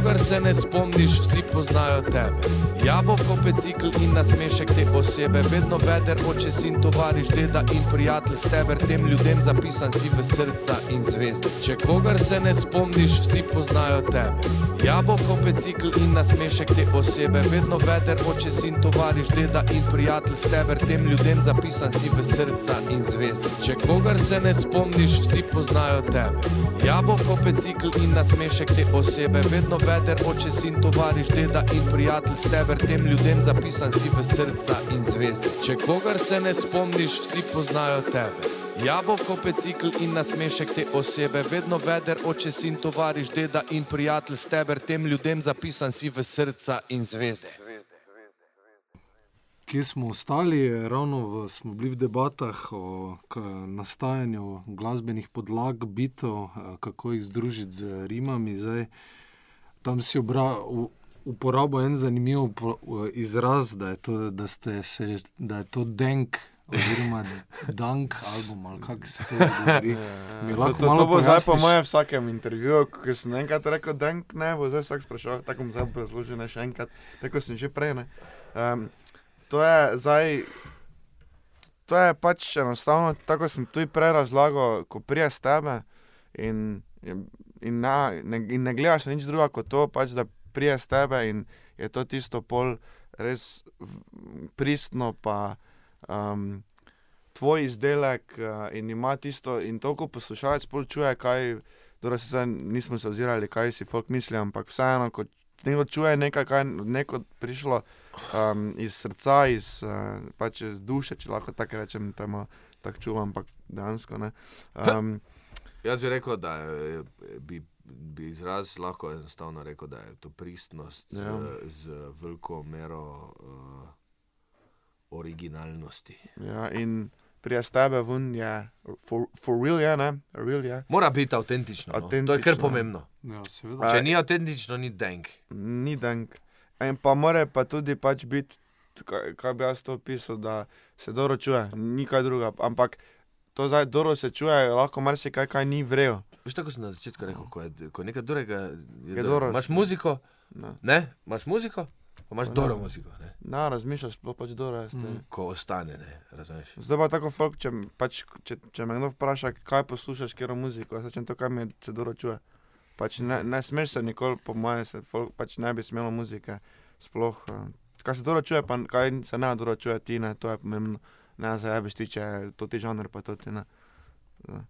Če kogar se ne spomniš, vsi poznajo tebe. Jabolko, pecikl in nasmešek te osebe, vedno veder, oče, sin, tovariš, deda in prijatelj, steber tem ljudem zapisan si v srca in zvezde. Če kogar se ne spomniš, vsi poznajo tebe. Jabolko, pecikl in nasmešek te osebe, vedno veder, oče, sin, tovariš, deda in prijatelj, steber tem ljudem zapisan si v srca in zvezde. Če kogar se ne spomniš, vsi poznajo tebe. Jabolko, pecikl in nasmešek te osebe, vedno veder, oče, sin, tovariš, deda in prijatelj, steber tem ljudem zapisan si v srca in zvezde. Če kogar se ne spomniš, vsi poznajo tebe. Jabolko, pecikl in nasmešek te osebe, vedno veder, oče, sin, tovariš, deda in prijatelj, steber tem ljudem zapisan si v srca in zvezde. Kje smo ostali, ravno v, smo bili v debatah o k, nastajanju glasbenih podlag, bitov, eh, kako jih združiti z rimami. Zdaj, tam si obra, u, uporabil en zanimiv izraz, da je to, da se, da je to denk. Oziroma, dank album, ali kako se to zgodi. Mi To, lahko to, malo to bo zdaj po mojem vsakem intervjuju, ko sem enkrat rekel, da ne bo zdaj vsak sprašoval, tako bom zdaj razložil ne še enkrat, tako sem že prej. Ne. Um, to je zdaj, to je pač enostavno, tako sem tudi prej razlagal, ko prije s tebe in, in, in, na, ne, in ne gledaš na nič drugega kot to, pač, da prije s tebe in je to tisto pol res pristno pa. Um, tvoj izdelek uh, in ima tisto, in to, ko poslušalec pol čuje, kaj, torej se zdaj nismo se ozirali, kaj si folk misli, ampak vseeno, ko nekdo čuje nekaj, kaj je od nekod prišlo um, iz srca, iz, uh, pač iz duše, če lahko tako rečem, ima tako čuvam, ampak dejansko ne. Um, Jaz bi rekel, da je, bi, bi izraz lahko enostavno rekel, da je to pristnost z, Ja. z veliko mero uh, originalnosti. ja, in prije tebe ven je, for, for real je, ne, real je. Mora biti avtentično. No. To je kar Avtentično. pomembno. Ja, seveda. Če ni avtentično, ni denk. ni denk. In pa mora pa tudi pač biti, kaj, kaj bi jaz to opisal, da se dobro čuje, ni kaj druga. Ampak to zdaj dobro se čuje, lahko marsikaj, kaj ni vrejo. Veš, tako sem na začetku rekel, ko je, ko je nekaj drugega. Je Je dobro. Imaš muziko, Ne, ne, imaš muziko, pa imaš Ja. dobro muziko, ne? ne razmišljaš, sploh pač dobro je. Mm. ko ostane, ne, razumeš? Zdaj pa tako, folk, če, pač, če, če me kdo vpraša, kaj poslušaš, kjer muziko, jaz rečem to, kar mi se dobro čuje. Pač ne, ne smeš se nikoli, po mojem, se folk, pač ne bi smelo muzike. Sploh, eh, kaj se dobro čuje, pa kaj se ne dobro čuje, ti ne, to je pomembno. Ne, za jebiš ti, če je to ti žanr, pa to ti ne. Ja.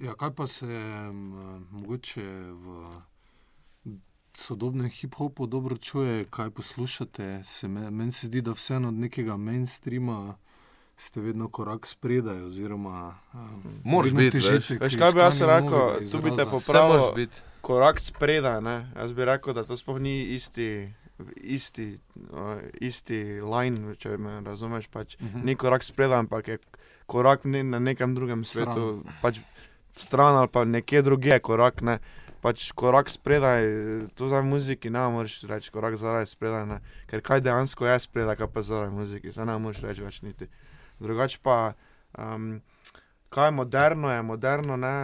Ja, kaj pa se um, mogoče v sodobnem hip-hopu dobro čuje, kaj poslušate? Se me, meni se zdi, da vseeno od nekega mainstreama ste vedno korak spredaj. Oziroma, um, Moraš biti, veš. težite k Veš, kaj bi jaz rekel? Tu bi te biti. Korak spredaj, ne? jaz bi rekel, da to sploh ni isti, isti, uh, isti line, če me razumeš. Pač. Mhm. ni korak spredaj, ampak je korak ne, na nekem drugem svetu, pač stran ali pa nekje drugje, korak ne. Pač korak spredaj, to za muziki ne moreš reči, korak zadaj spredaj, ne. ker kaj dejansko je spredaj, kaj pa zadaj muziki, zdaj ne moreš reči več niti. Drugače pa, um, kaj je moderno, je moderno, ne,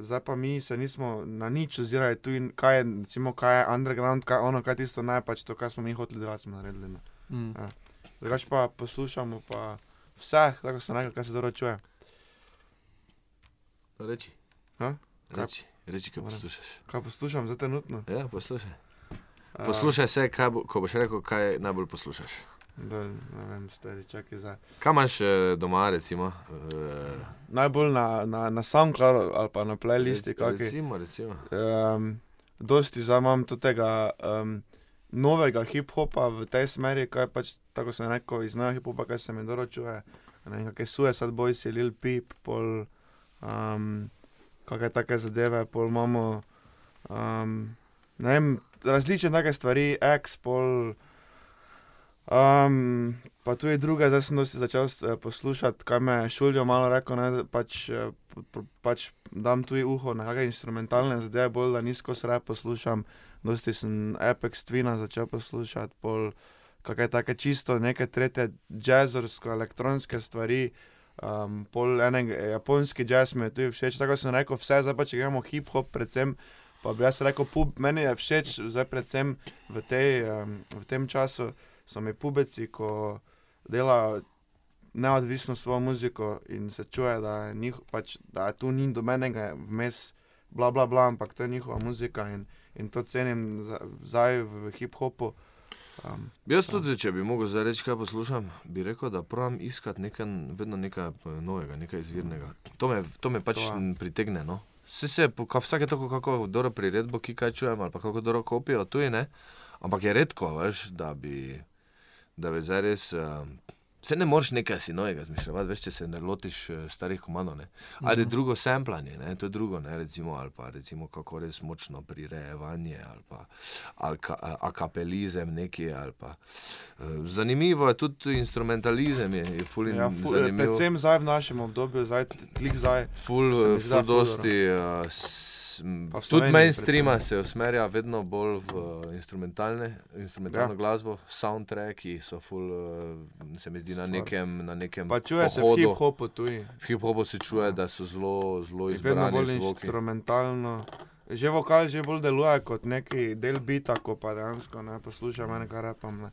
zdaj pa mi se nismo na nič ozirali tu in kaj je, recimo, kaj je underground, kaj je ono, kaj je tisto ne, pač to, kar smo mi hoteli delati, smo naredili. Ne. Mm. Drugače pa poslušamo pa vse, tako sem rekel, kaj se dobro čuje. Reči. A? Kaj- Reči, reči, kaj poslušaš. Kaj poslušam za trenutno? Ja, poslušaj. Poslušaj se, kaj bo, ko boš rekel, kaj najbolj poslušaš. Da, ne vem, stari, čakaj za. Kaj imaš eh, doma, recimo? eh, Najbolj na, na, na SoundCloudu ali pa na playlisti, rec- kaki. Recimo, recimo. Um, dosti zdaj imam tega um, novega hip-hopa v tej smeri, kaj pač, tako sem rekel, iz novega hip-hopa, kaj se mi dobro čuje. Ne vem, kakšne Suicide Boys, je Lil Peep, pol, um, kakšne take zadeve, pol imamo, um, ne vem, različne take stvari, X, pol, um, pa tudi druge, zdaj sem dosti začel eh, poslušati, kaj me je šulijo malo rekel, ne, pač, eh, pač dam tu uho na kakšne instrumentalne zadeve, bolj da nizko sre poslušam, dosti sem Apex Twina začel poslušati, pol kakšne take čisto neke tretje jazzersko, elektronske stvari, um, pol enega japonski jazz mi je tudi všeč, tako sem rekel, vse zdaj pa če gremo hip-hop predvsem, pa bi jaz rekel, pub, meni je všeč zdaj predvsem v, tej, um, v tem času, so mi pubeci, ko delajo neodvisno svojo muziko in se čuje, da njih, pač, da tu ni dobenega vmes, bla, bla, bla, ampak to je njihova muzika in, in to cenim zdaj v hip-hopu. Um, Jaz tudi, če bi mogel zdaj reči, kaj poslušam, bi rekel, da pravim iskati nekaj, vedno nekaj eh, novega, nekaj izvirnega. To me, to me pač To m, pritegne. No. Vse se, ka- vsake tako, kako dobro priredbo, ki kaj čujem, ali pa kako dobro kopijo, tu je ne. Ampak je redko, veš, da bi, da bi zdaj res. Uh, Se ne moreš nekaj si novega zmišljati, veš, če se ne lotiš eh, starih komanov. ne. Ali Mhm. drugo samplanje, ne, to je drugo, ne, recimo, ali pa recimo kako res močno prirejevanje, ali pa ali ka, a- akapelizem neki, ali pa. eh, Zanimivo je tudi instrumentalizem, je, je ful in ja, ful, zanimiv. predvsem zdaj v našem obdobju, zdaj klik zdaj. Ful, eh, ful ful dosti, uh, tudi mainstreama predvsem. se usmerja vedno bolj v eh, instrumentalno Ja. ja. glasbo, soundtracki so ful, uh, se mi zdi, na nekem, na nekem Pa čuje se v pohodu. hip-hopu tudi. V hip-hopu se čuje, da so zelo, zelo In vedno bolj izbrani zvoki. instrumentalno. Že vokal že bolj deluje kot neki del bita, ko pa dejansko ne poslušam enega repam. Ne.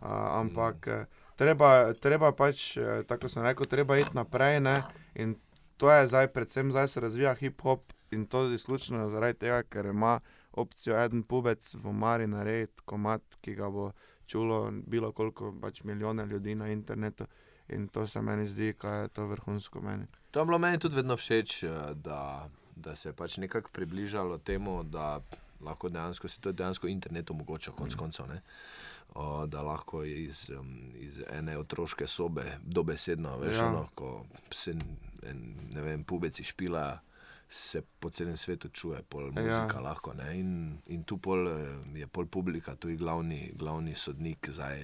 A, ampak mm. treba, treba pač, eh, tako sem rekel, treba iti naprej. Ne. In to je zdaj, predvsem zdaj se razvija hip-hop in to izključno zaradi tega, ker ima opcijo en pubec v Mari narediti komat, ki ga bo čulo bilo koliko pač milijone ljudi na internetu. In to se meni zdi, kaj je to vrhunsko meni. To je bilo meni tudi vedno všeč, eh, da, da se je pač nekako približalo temu, da lahko dejansko se to dejansko internet omogoča, konc koncev. ne. O, da lahko iz, iz ene otroške sobe dobesedno, veš, Ja. ja. ono, ko se en, ne vem, pubeci špila, se po celem svetu čuje, pol Ja. muzika lahko. Ne? In, in tu pol eh, je pol publika, tu je glavni, glavni sodnik zdaj.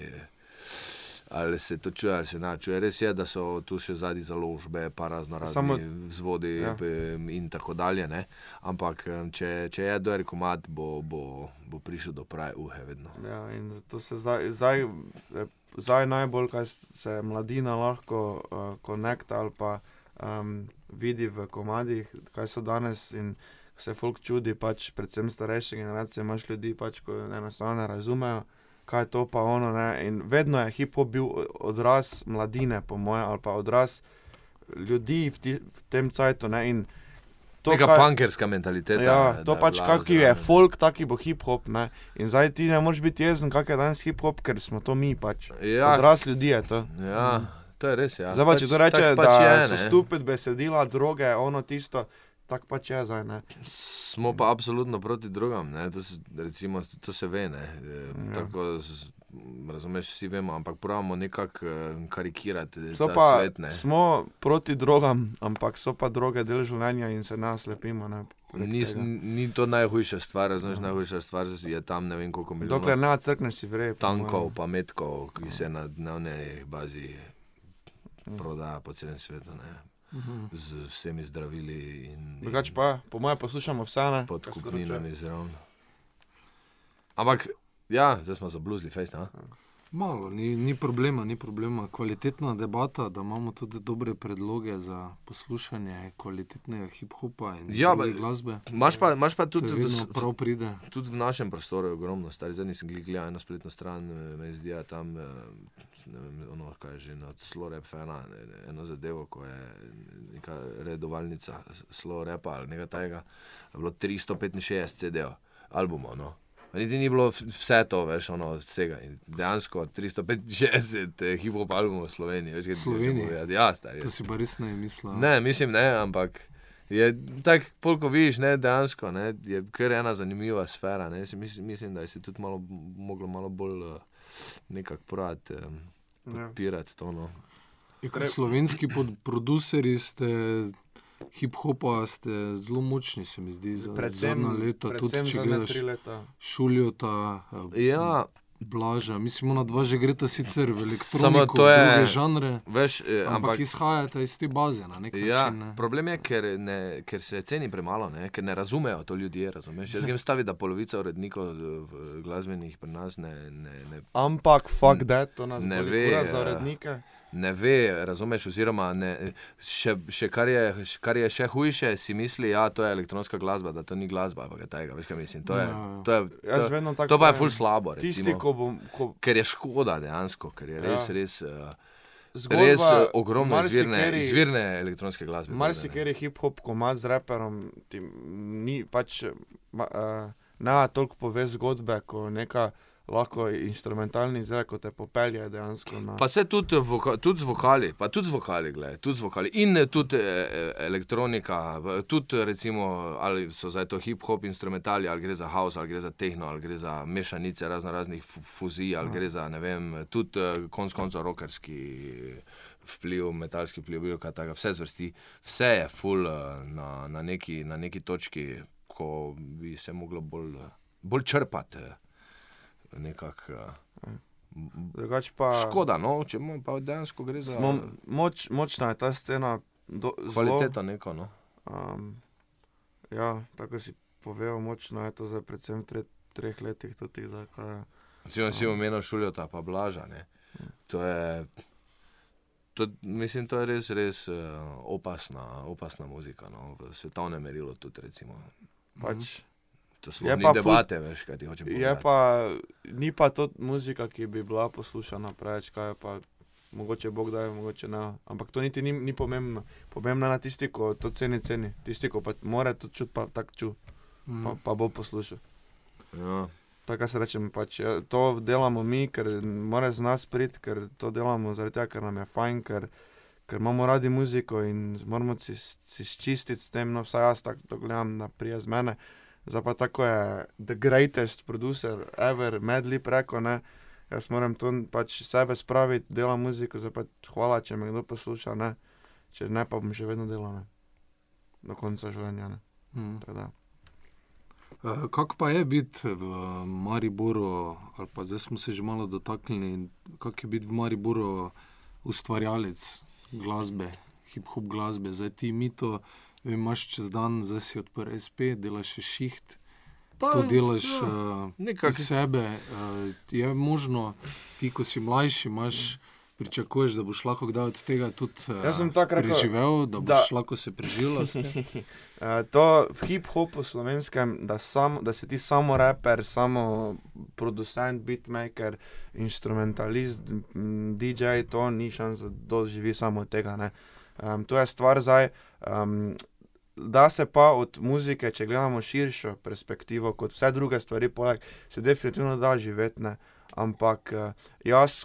Ali se to čuje, ali se ne čuje. Res je, da so tu še zadnji založbe, pa razno razne Samo- vzvodi ja. ja. in tako dalje. Ne? Ampak em, če, če je dober komat, bo, bo, bo prišel do prave uhe vedno. Ja, in to se zdaj, zdaj, eh, zdaj najbolj, kaj se mladina lahko uh, konekta ali pa um, vidi v komadih, kaj so danes in se folk čudi, pač predvsem starejše generacije, imaš ljudi, pač, ko enostavno ne razumejo, kaj je to pa ono. Ne? In vedno je hip-hop bil odraz mladine, po mojem, ali pa odraz ljudi v, ti, v tem cajtu. Ne? In To, Neka kaj- punkerska mentaliteta. Ja, da to pač, kaki je folk, taki bo hip-hop. ne. In zdaj ti ne moreš biti jezen, kak je danes hip-hop, ker smo to mi pač. Ja, Odraz ljudi je to. ja, to je res. Ja. Zdaj pa, če to reče, tako da je, so stupid besedila, droge, ono tisto, tako pač je zdaj. Ne? Smo pa absolutno proti drugam, ne? to se, recimo, to se ve. Ne? E, Ja. Tako, razumeš, vsi vemo, ampak pravimo nekako eh, karikirati So pa, svet. Ne? smo proti drogam, ampak so pa droge del življenja in se nas lepimo. Ne? Ni, ni to najhujša stvar, razumeš, najhujša stvar je tam ne vem koliko milijonov Dokler ne crkneš, si vrej. tankov, pa metkov, ki se na dnevni bazi prodaja po celem svetu, ne? z vsemi zdravili in, Drugače pa, po mojem, poslušamo vse. ne, pod kupninami zraven. Ampak, ja, zdaj smo zabluzili, fejst. a? Malo, ni, ni problema, ni problema. Kvalitetna debata, da imamo tudi dobre predloge za poslušanje kvalitetnega hip-hopa in Ja, ba- glasbe. Imaš pa, imaš pa tudi, v, prav pride. tudi v našem prostoru je ogromno, stari zdaj nisem glih gledal eno spletno stran, eh, me zdi, da tam, eh, vem, ono, kaj je že, od Slorep ena, eno zadevo, ko je neka redovalnica Slorepa ali nekaj tajega, je bilo 365 CD-ov, albumov, no. Niti ni bilo vse to, veš, ono, vsega. In dejansko 365 eh, hip-hop albumov v Sloveniji, hočem Sloveniji? povedati. Ja, stari. To si pa res ne mislil. Ne, mislim, ne, ampak je tako, polko vidiš, ne, dejansko ne, je kar ena zanimiva sfera. Ne, mislim, mislim, da je se tudi malo, moglo malo bolj uh, nekako prati, um, Ja. podpirati to. No. Kot slovenski pod, produceri ste hip-hopa, ste zelo močni, se mi zdi, za Predvsem zadnja leta. Tudi če gledaš leta. Šuljota, eh, Ja, Blaža, mislim, ona dva že greta sicer v elektroniko, je- druge žanre, veš, eh, ampak, ampak. izhajata iz te baze na nek Ja, način. Ne? problem je, ker, ne, ker se ceni premalo, ne, ker ne razumejo to ljudje. Razumeš? Jaz grem staviti, da polovica urednikov eh, v- glasbenih pri nas ne, ne, ne Ampak, fuck that, to nas Ne ve, za ja. Ne ve, razumeš, oziroma ne, še, še kar, je, kar je še hujše, si misli, da ja, to je elektronska glasba, da to ni glasba. takega, Veš, mislim? To je, Ja, ja. to je, to, vedno tako to pa je ful slabo. Tisti, Recimo, ko bom. Ko ker je škoda dejansko, ker je res, Ja. res, uh, zgodba, res uh, ogromno izvirne, marsikateri- izvirne elektronske glasbe. Marsikeri hip-hop komad z raperom ti ni pač. Ma, uh, ne toliko pove zgodbe, ko neka lahko instrumentalni izrek, ko te popelje dejansko na. Pa se tudi, voka, tudi z vokali, pa tudi z vokali, gled, tudi z vokali. In eh, tudi eh, elektronika, v- tudi recimo, ali so zdaj to hip-hop instrumentali, ali gre za house, ali gre za tehno, ali gre za mešanice razno raznih fu- fuzij, ali gre za, ne vem, tudi eh, konc koncev rokerski vpliv, metalski vpliv, bilo kaj takega, vse zvrsti, vse je full eh, na, na, neki, na neki točki, ko bi se moglo bolj, eh, bolj črpati. Eh, Nekako. eh, Drugač pa. Škoda, no, če mu pa dejansko gre za Smo, moč, močna je ta scena. Do, zelo, kvaliteto neko. No. Um, ja, tako si povedal, močno je to zdaj, predvsem v tre, treh letih. Tudi, zdaj, kaj, je. Si omenil šuljota, pa blaža. Ne. To je, to, mislim, to je res, res uh, opasna, opasna muzika. No. V svetovnem merilu tudi. Recimo. pač, To Je ni pa ful- debate, veš, kaj ti hočem je povedati. pa, ni pa to muzika, ki bi bila poslušana preveč, kaj je pa. Mogoče Bog da je, mogoče ne. Ampak to niti ni, ni pomembno. Pomembno je na tisti, ko to ceni, ceni. Tisti, ko pa mora to čuti, pa tako ču, Mm. pa, pa bo poslušal. Ja. Tako se rečem, pač, ja, to delamo mi, ker mora z nas priti, ker to delamo zaradi tega, ker nam je fajn, ker, ker imamo radi muziko in moramo si, si čistiti s tem, no vsaj jaz tako to gledam, da prije z mene. Zdaj pa tako je the greatest producer ever, medli preko, ne. Jaz moram to pač sebe spraviti, delam muziko, zdaj pa hvala, če me kdo posluša, ne. Če ne, pa bom še vedno delal, ne. Do konca življenja, ne. Mm. Tako da. Uh, kako pa je biti v Mariboru, ali pa zdaj smo se že malo dotaknili, kako je biti v Mariboru ustvarjalec glasbe, hip-hop glasbe, zdaj ti mi to, vem, imaš čez dan, zdaj si odprl SP, delaš še šiht. Pa, To delaš ja, uh, nekako- iz sebe. Uh, je možno, ti, ko si mlajši, imaš, pričakuješ, da boš lahko kdaj od tega tudi uh, Jaz sem preživel, da da- boš lahko se preživel. Uh, to v hip-hopu slovenskem, da, sam, da si ti samo raper, samo producent, beatmaker, instrumentalist, DJ, to ni šans, da živi samo tega. ne. Um, to je stvar zdaj. Um, da se pa od muzike, če gledamo širšo perspektivo, kot vse druge stvari, poleg, se definitivno da živeti. Ne. Ampak uh, jaz,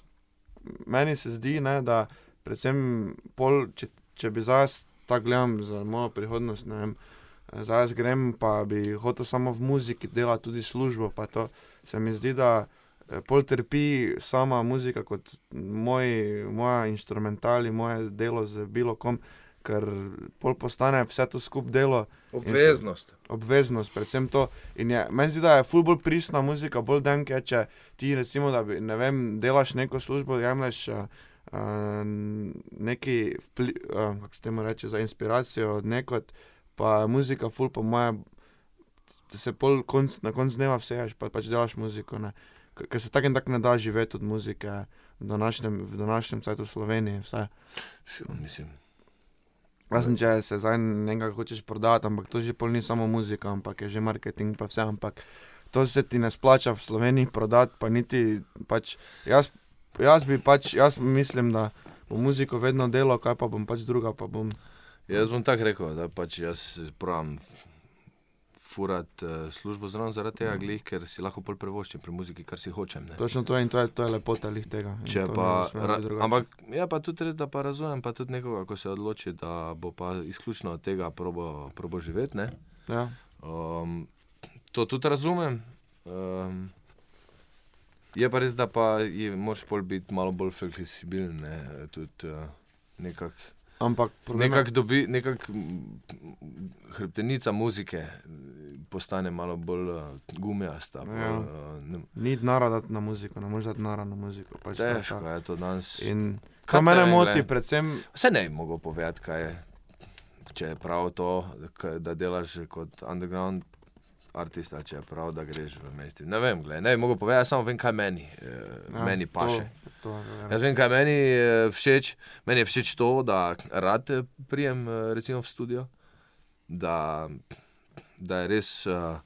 meni se zdi, ne, da predvsem pol, če, če bi zdaj tako gledam za mojo prihodnost, ne vem. Zdaj jaz grem, pa bi hotel samo v muziki delati tudi službo. To se mi zdi, da eh, pol trpi sama muzika kot moj, moja instrumentali, moje delo z bilo kom, ker pol postane vse to skup delo, Obveznost. obveznost, predvsem to. In je, meni zdi, da je ful bolj pristna muzika, bolj denke, če ti recimo, da bi, ne vem, delaš neko službo, jemliš uh, neki, vpli, uh, kako se temu reče, za inspiracijo od nekod, pa muzika ful po moje, se pol konc, na koncu dneva vseješ, pa pač delaš muziko, ne. Ker se tako in tako ne da živeti od muzike v današnjem, v današnjem cajtu Sloveniji, vse. Mislim, Razen če se zdaj nekaj hočeš prodati, ampak to že pol ni samo muzika, ampak je že marketing, pa vse. Ampak to se ti ne splača v Sloveniji prodati, pa niti pač. Jaz, jaz bi pač, jaz mislim, da bom muziko vedno delal, kaj pa bom pač druga, pa bom. jaz bom tako rekel, da pač jaz pravim. Furat uh, službo zraven zaradi tega, glih, ker si lahko pol prevoščim pri muziki, kar si hočem. Ne. Točno to in to je, to je lepota lih tega. Če pa, ra, ampak je pa tudi res, da pa razumem pa tudi nekoga, ko se odloči, da bo pa izključno od tega probo, probo živeti. Ja. Um, to tudi razumem. Um, je pa res, da pa je, moraš biti malo bolj fleksibilen. Ne, tudi, uh, nekak, Ampak problem je- nekak dobi, nekak hrbtenica muzike postane malo bolj uh, gumijasta. Ja. Bolj, uh, ne, ni denara dati na muziko, ne moreš dati denara na muziko. Pač težko je to danes. In Kaj mene moti, glej? predvsem Vse ne bi mogel povedati, kaj je. Če je prav to, da delaš kot underground artist, ali če je prav, da greš v mesti. Ne vem, gled, ne bi mogel povedati, samo vem, kaj meni, eh, Ja, meni paše. To, to, ja. Jaz vem, kaj meni je všeč. Meni je všeč to, da rad eh, prijem eh, recimo v studio, da, da je res. Uh,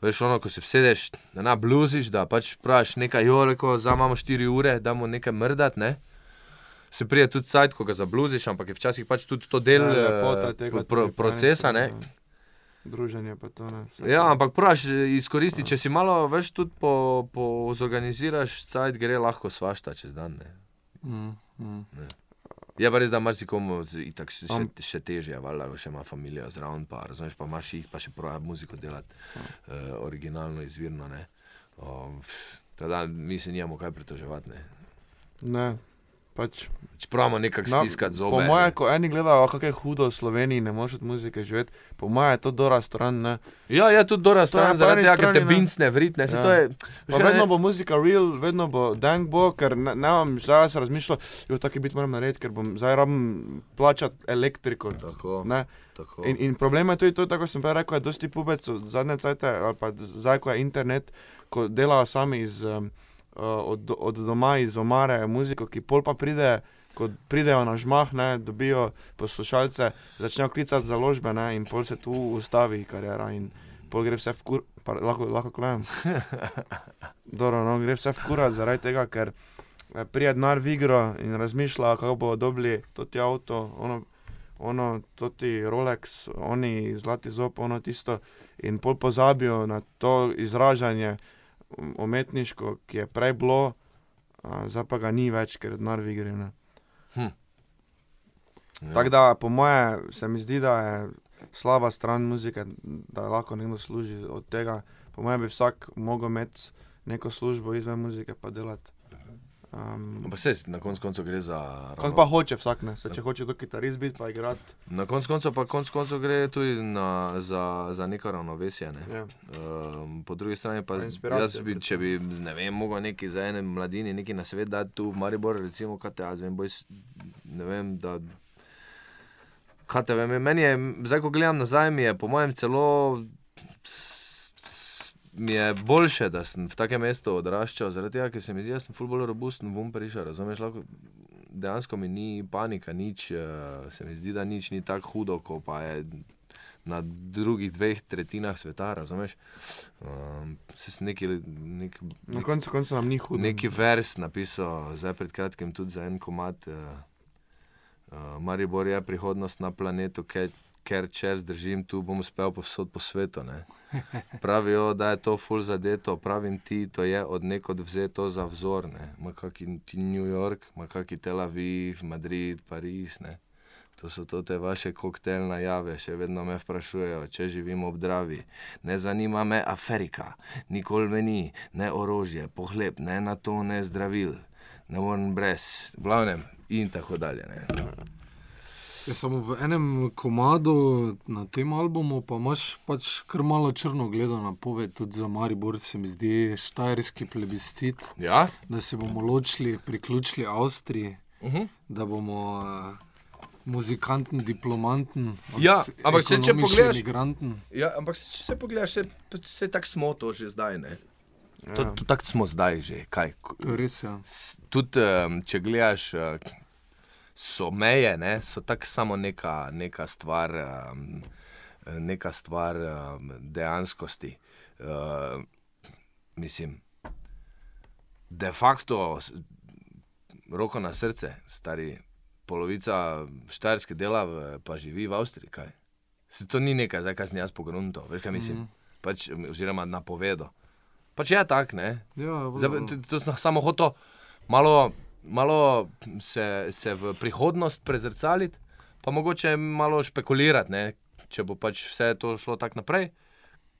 Veš, ono, ko se vsedeš, da na bluziš, da pač praviš nekaj, jo, reko, zdaj imamo 4 ure, da mu nekaj mrdat, ne. Se prije tudi sajt, ko ga zabluziš, ampak je včasih pač tudi to del Ja, eh, lepota tega pro, procesa, ne. Ja. Druženje pa to ne. vse Ja, ampak praviš, izkoristi, če si malo več tudi po, po zorganiziraš, sajt gre lahko svašta čez dan, ne. Mm, mm. Je pa res, da marsikomu z- itak še, še, Am- še težje, valjda, še ima družino zraven, pa razumeš, pa imaš jih, pa še pravi muziko delati, uh, originalno, izvirno. ne. Um, Teda mi se nimamo kaj pritoževati. Ne. Ne, pač. Čeprav imamo nekako No, stiskati zobe. Po moje, ne. ko eni gledajo, kako je hudo v Sloveniji, ne moreš od muzike živeti, po moje je to dobra stran. Ne. Ja, je tudi To je stran, zaradi tega, ker te ne. bincne, vritne. Ja. Ja. Je, Pa vedno bo muzika real, vedno bo dank bo, ker ne, ne vem, zdaj jaz razmišljam, jo taki bit moram narediti, ker bom zdaj rabim plačati elektriko. Tako, Ne. tako. In, in problem je tudi to, tako sem prej rekel, je dosti pubecov zadnje cajte, ali pa zdaj, ko je internet, ko delajo sami iz, um, od, od doma, iz omare muziko, ki pol pa pride, ko pridejo na žmah, ne, dobijo poslušalce, začnejo klicati založbe ne, in pol se tu ustavi karijera in pol gre vse v kur, pa lahko, lahko klejem. Dobro, no, gre vse v kurat zaradi tega, ker eh, prije denar v igro in razmišlja, kako bodo dobili to ti avto, ono, ono, to ti Rolex, oni zlati zob, ono tisto. In pol pozabijo na to izražanje um, umetniško, ki je prej bilo, a, zdaj pa ga ni več, ker je denar v igri. ne. Ja. Tako da, po moje, se mi zdi, da je slaba stran muzike, da lahko nekdo služi od tega. Po mojem bi vsak mogel imeti neko službo izven muzike, pa delati Um, Ampak se na koncu koncev gre za. Ravno- pa hoče vsak, ne. Se, če hoče to kitarist biti, pa igrati. Na koncu koncev pa konc koncev gre tudi na, za, za neko ravnovesje. Ne? Ja. Um, po drugi strani pa jaz bi, če bi, ne vem, mogel neki za ene mladini, neki na svet dati tu v Maribor, recimo, kaj te jaz vem, boj, ne vem, da. Kaj te vem, meni je, zdaj ko gledam nazaj, mi je po mojem celo. Mi je boljše, da sem v takem mestu odraščal, zaradi tega, ker se mi zdi, da sem ful bolj robusten, bom prišel, razumeš, lahko dejansko mi ni panika, nič, eh, se mi zdi, da nič ni tako hudo, kot pa je na drugih dveh tretjinah sveta, razumeš. Um, se sem neki, nek, Na nek, koncu koncev nam ni hudo. neki vers napisal, zdaj pred kratkim tudi za en komat. Uh, uh, Maribor je prihodnost na planetu, ker, ker če zdržim tu, bom uspel povsod po svetu. Ne. Pravijo, da je to full zadeto, pravim ti, to je od nekod vzeto za vzor. Ma kaki ti New York, ma kaki Tel Aviv, Madrid, Pariz. Ne. To so to te vaše koktejlne jave, še vedno me sprašujejo, če živim ob Dravi. Ne zanima me Afrika, nikoli me ni, ne orožje, pohleb, ne na to, ne zdravil, ne morem brez, v glavnem in tako dalje. Ne. Je samo v enem komadu na tem albumu, pa imaš pač kar malo črno gledo na poved, tudi za Maribor se mi zdi štajerski plebiscit, Ja? da se bomo ločili, priključili Avstriji, Uh -huh. da bomo uh, muzikanten, diplomanten, Ja, ampak saj, če pogledaš- Migranten. Ja, ampak se, če se pogledaš, se, se tako smo to že zdaj. Ne? Ja. To, to tako smo zdaj že. Kaj? To je res, ja. S- Tudi um, če gledaš, uh, so meje, ne? so tako samo neka, neka stvar, um, neka stvar um, dejanskosti. Uh, mislim, de facto, roko na srce, stari, polovica štajerske dela v, pa živi v Avstriji. Kaj? Se to ni nekaj, zdaj kaj sem jaz pogrunto, veš kaj mislim. Mm -hmm. pač, oziroma napovedo. Pač je tak, ne? ja Zdaj, to, to sem samo hotel malo, malo se, se v prihodnost prezrcaliti, pa mogoče malo špekulirati, ne? če bo pač vse to šlo tako naprej,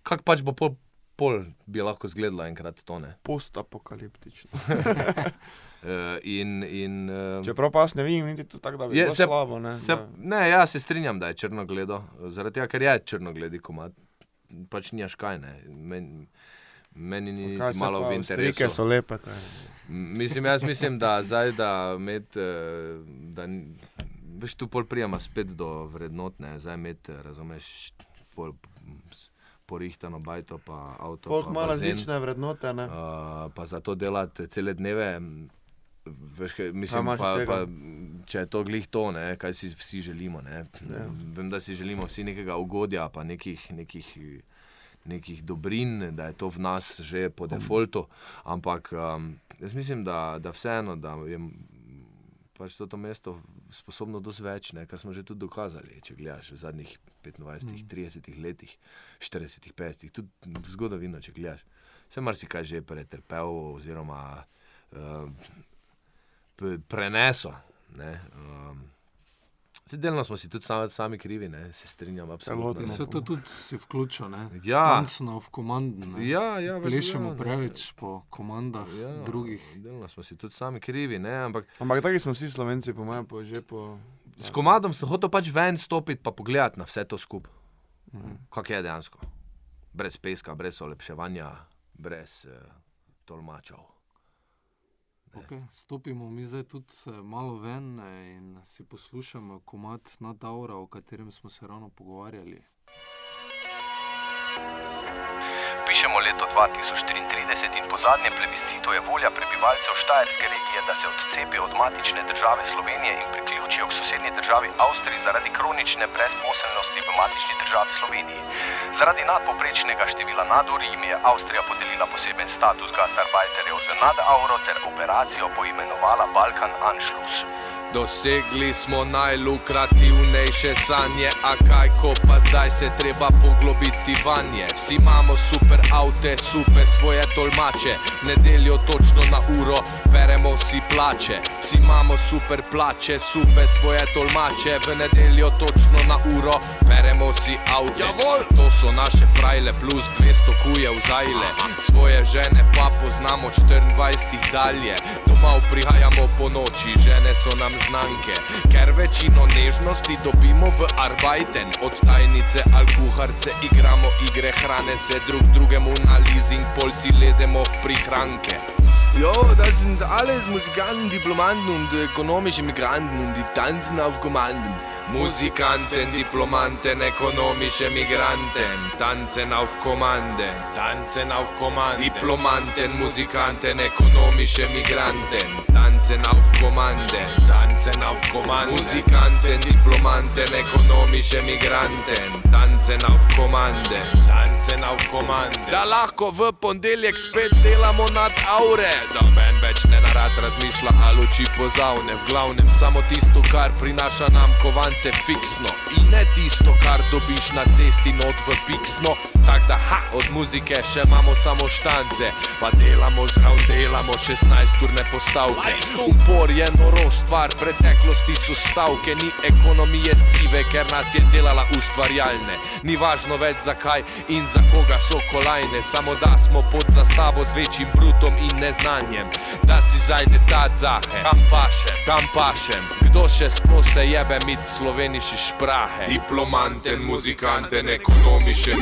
kako pač bo pol, pol bi lahko izgledalo enkrat to. Postapokaliptično. Uh, in, in, uh, Čeprav pa jaz ne vidim, niti to tako, da bi Je, bilo se- slabo. Ne, se, da- ne, ja se strinjam, da je črnogledo, zaradi tega, ker je črnogledi komat. Pač ni škaj, ne. Men, meni ni Kaj malo pa, v interesu. Strike so lepe. Kaj. Mislim, jaz mislim, da zdaj, da med, eh, da veš, tu pol prijema spet do vrednotne, zdaj med, razumeš, pol porihtano bajto, pa avto, pa ima različne vrednote. Ne? uh, pa za to delati cele dneve. Veš, kaj, mislim, pa, tega? pa, če je to glih to, ne, kaj si vsi želimo. Ne. Ja. Vem, da si želimo vsi nekega ugodja, pa nekih, nekih, nekih dobrin, da je to v nas že po defaultu. Ampak um, jaz mislim, da, da vseeno, da je pač to, to mesto sposobno dosti več, ne, kar smo že tudi dokazali. Če gledaš v zadnjih 25, 30 letih, 40, 50, tudi zgodovino, če gledaš. Vse marsikaj že pretrpel, oziroma uh, prenesel. Ne, um, Delno smo si tudi sami, sami krivi, ne, se strinjam, absolutno. Ne. Vse to tudi si vključil, ne? Ja. Tancno v komando, ne? Ja, ja, veš, Plešemo ja, ne. preveč po komandah Ja, drugih. Delno smo si tudi sami krivi, ne, ampak Ampak taki smo vsi slovenci, po mojem, po, že po. s komadom sem hotel pač ven stopiti in pogledati na vse to skupaj. Mhm. Kako je dejansko. Brez peska, brez olepševanja, brez uh, tolmačev. Okay. Stopimo mi zdaj tudi eh, malo ven eh, in si poslušamo komat nad Aura, o katerem smo se ravno pogovarjali. Pišemo leto 2033 in po zadnjem plebiscitu je volja prebivalcev Štajerske regije, da se odcepijo od matične države Slovenije in priključijo k sosednji državi Avstriji zaradi kronične brezposelnosti v matični državi Sloveniji. Zaradi nadpoprečnega števila nadur jim je Avstrija podelila poseben status gastarbajterjev z nadauro ter operacijo poimenovala Balkan Anschluss. Dosegli smo najlukrativnejše sanje, a kaj ko pa zdaj se treba poglobiti vanje. Vsi imamo super avte, super svoje tolmače, nedeljo točno na uro, beremo si plače. Vsi imamo super plače, super svoje tolmače, v nedeljo točno na uro, beremo si avto. To so naše frajle plus 200 kuje v zajle. Svoje žene pa poznamo 24 dalje. Domov prihajamo po noči, žene so nam znanke, ker večino nežnosti dobimo v arbajten. Od tajnice al kuharce igramo igre, hrane se drug drugemu na leasing, pol si lezemo v prihranke. Jo, das sind alles Musikanten, Diplomanten und ökonomische Migranten und die tanzen auf Kommanden. Musikanten, Diplomanten, ökonomische Migranten, tanzen auf Kommande, tanzen auf Kommande. Diplomanten, Musikanten, ökonomische Migranten, tanzen auf Kommande, tanzen auf Kommande. Musikanten, Diplomanten, ökonomische Migranten, tanzen auf Kommande, tanzen auf Kommande. Da lahko v ponedeljek spet delamo nad aure, da men več ne narad razmišlja ali oči pozavne. V glavnem samo tisto, kar prinaša nam kovance fiksno in ne tisto, kar dobiš na cesti not v piksno. Tak da, ha, od muzike še imamo samo štance, pa delamo zraven, delamo 16-urne postavke. Upor je norost, stvar preteklosti so stavke, ni ekonomije sive, ker nas je delala ustvarjalne. Ni važno več zakaj in za koga so kolajne, samo da smo pod zastavo z večjim brutom in neznanjem. Da si zajde ta zahe, kam pašem, kam pašem, kdo še sploh se jebe mit sloveniši šprahe. Diplomanten, muzikanten, ekonomische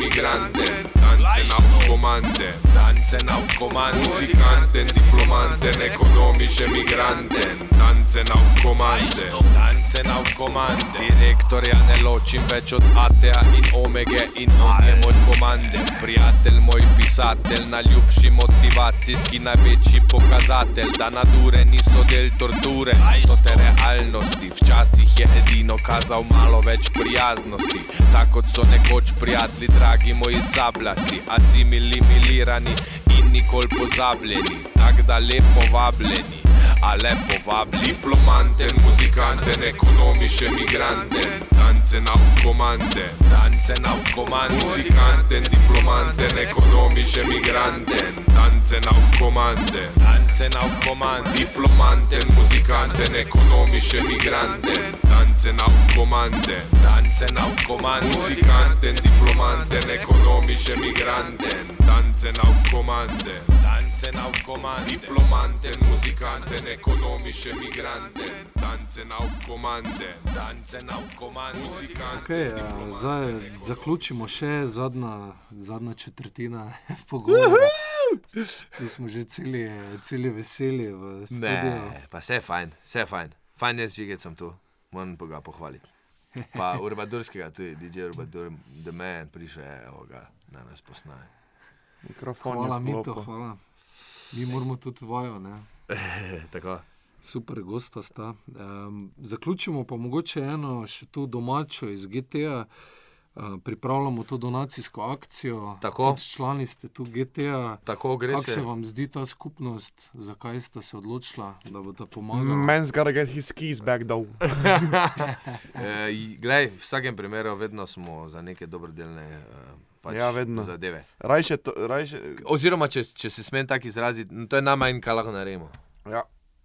Migranten, tanzen auf Kommande, tanzen auf Kommande. Musikanten, Diplomanten, ekonomische Migranten, tanzen auf Kommande, tanzen auf Kommande. Direktorja ne ločim več od Atea in Omege in on je moj komande. Prijatelj, moj pisatelj, najljubši motivacijski, največji pokazatelj, da nadure niso del torture, so te realnosti. Včasih je edino kazal malo več prijaznosti, tako kot so nekoč prijatelji, dragi moji sablasti, asimilirani in nikoli pozabljeni, tako da lepo vabljeni. A lepo vabli diplomanten, muzikanten, ekonomische Migranten, tanzen auf Kommande, tanzen auf Kommande. Musikanten, Diplomanten, ekonomische Migranten, tanzen auf Kommande, tanzen auf Kommande. Diplomanten, Musikanten, ekonomische Migranten, tanzen auf Kommande, tanzen auf Kommande. Musikanten, Diplomanten, ekonomische Migranten, tanzen auf Kommande, tanzen auf Kommande. Diplomanten, Musikanten, ekonomische Migranten, tanzen auf Kommande, tanzen auf Kommande. Okay, uh, zdaj zaključimo še zadnja, zadnja četrtina pogovora. Tu smo že celi, celi veseli v studiu. Ne, pa vse je fajn, vse je fajn. Fajn je, že sem tu, moram pa ga pohvaliti. Pa Urbadurskega, tudi DJ Urbadur, da me priše, evo ga, da nas posnaje. Mikrofon Hvala, je Mito, hvala. Mi moramo tudi vajo, ne? Super gosta sta. Um, zaključimo pa mogoče eno še tu domačo iz GTA. Uh, pripravljamo to donacijsko akcijo. Tako. Tudi člani ste tu GTA. Tako gre Kako se. vam zdi ta skupnost, zakaj sta se odločila, da bo ta pomagala? Man's gotta get his keys back though. E, glej, v vsakem primeru vedno smo za neke dobrodelne e, pač Ja, vedno. zadeve. Rajše, to, rajše, Oziroma, če, če se smem tako izraziti, no, to je najmanj, kar lahko naredimo. ja,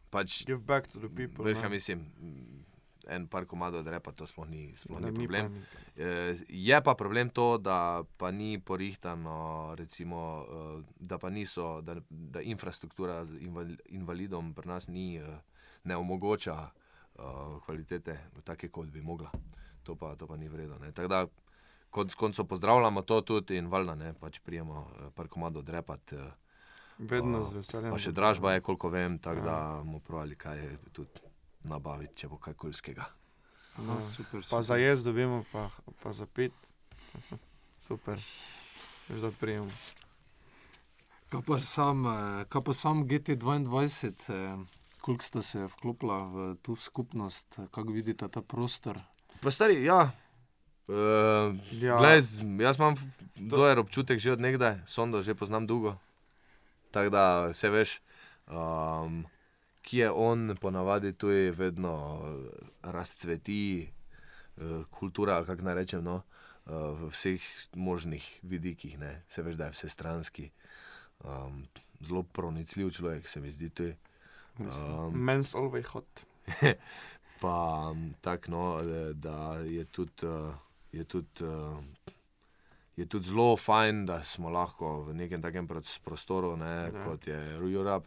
Pač, give back to the people. kaj mislim, mm, en par komadov repa, to sploh ni, sploh Ne, ni ni problem. panika. Eh, Je pa problem to, da pa ni porihtano, recimo, eh, da pa niso, da, da infrastruktura z inval- invalidom pri nas ni, eh, ne omogoča kvalitete, take kot bi mogla. To pa, to pa ni vredno. ne. Tako da, konc koncev pozdravljamo to tudi in valjda ne, pač prijemo par komadov drepat. eh, Vedno z veseljem. Pa še dražba je, koliko vem, tako da bomo pravili, kaj je tudi nabaviti, če bo kaj kulskega. Aha, super, Pa super. za jaz dobimo, pa, pa za pit. Super. Veš, da prijemo. Kaj pa sam, eh, kaj pa sam GT2, eh, koliko sta se vklopila v tu skupnost, kako vidite ta prostor? Pa stari, ja. Uh, Ja. Glej, jaz imam dober občutek že od nekdaj, sondo že poznam dolgo. Tako da se veš, um, ki je on, ponavadi tu je vedno eh, razcveti uh, kultura, ali kako naj rečem, no, uh, v vseh možnih vidikih. Ne. Se veš, da je vse stranski. Um, zelo pronicljiv človek se mi zdi tu. Um, Men's always hot. pa m, tako, no, eh, da je tudi, eh, je tudi, eh, je tudi zelo fajn, da smo lahko v nekem takem prostoru, ne, Ja. kot je Rujura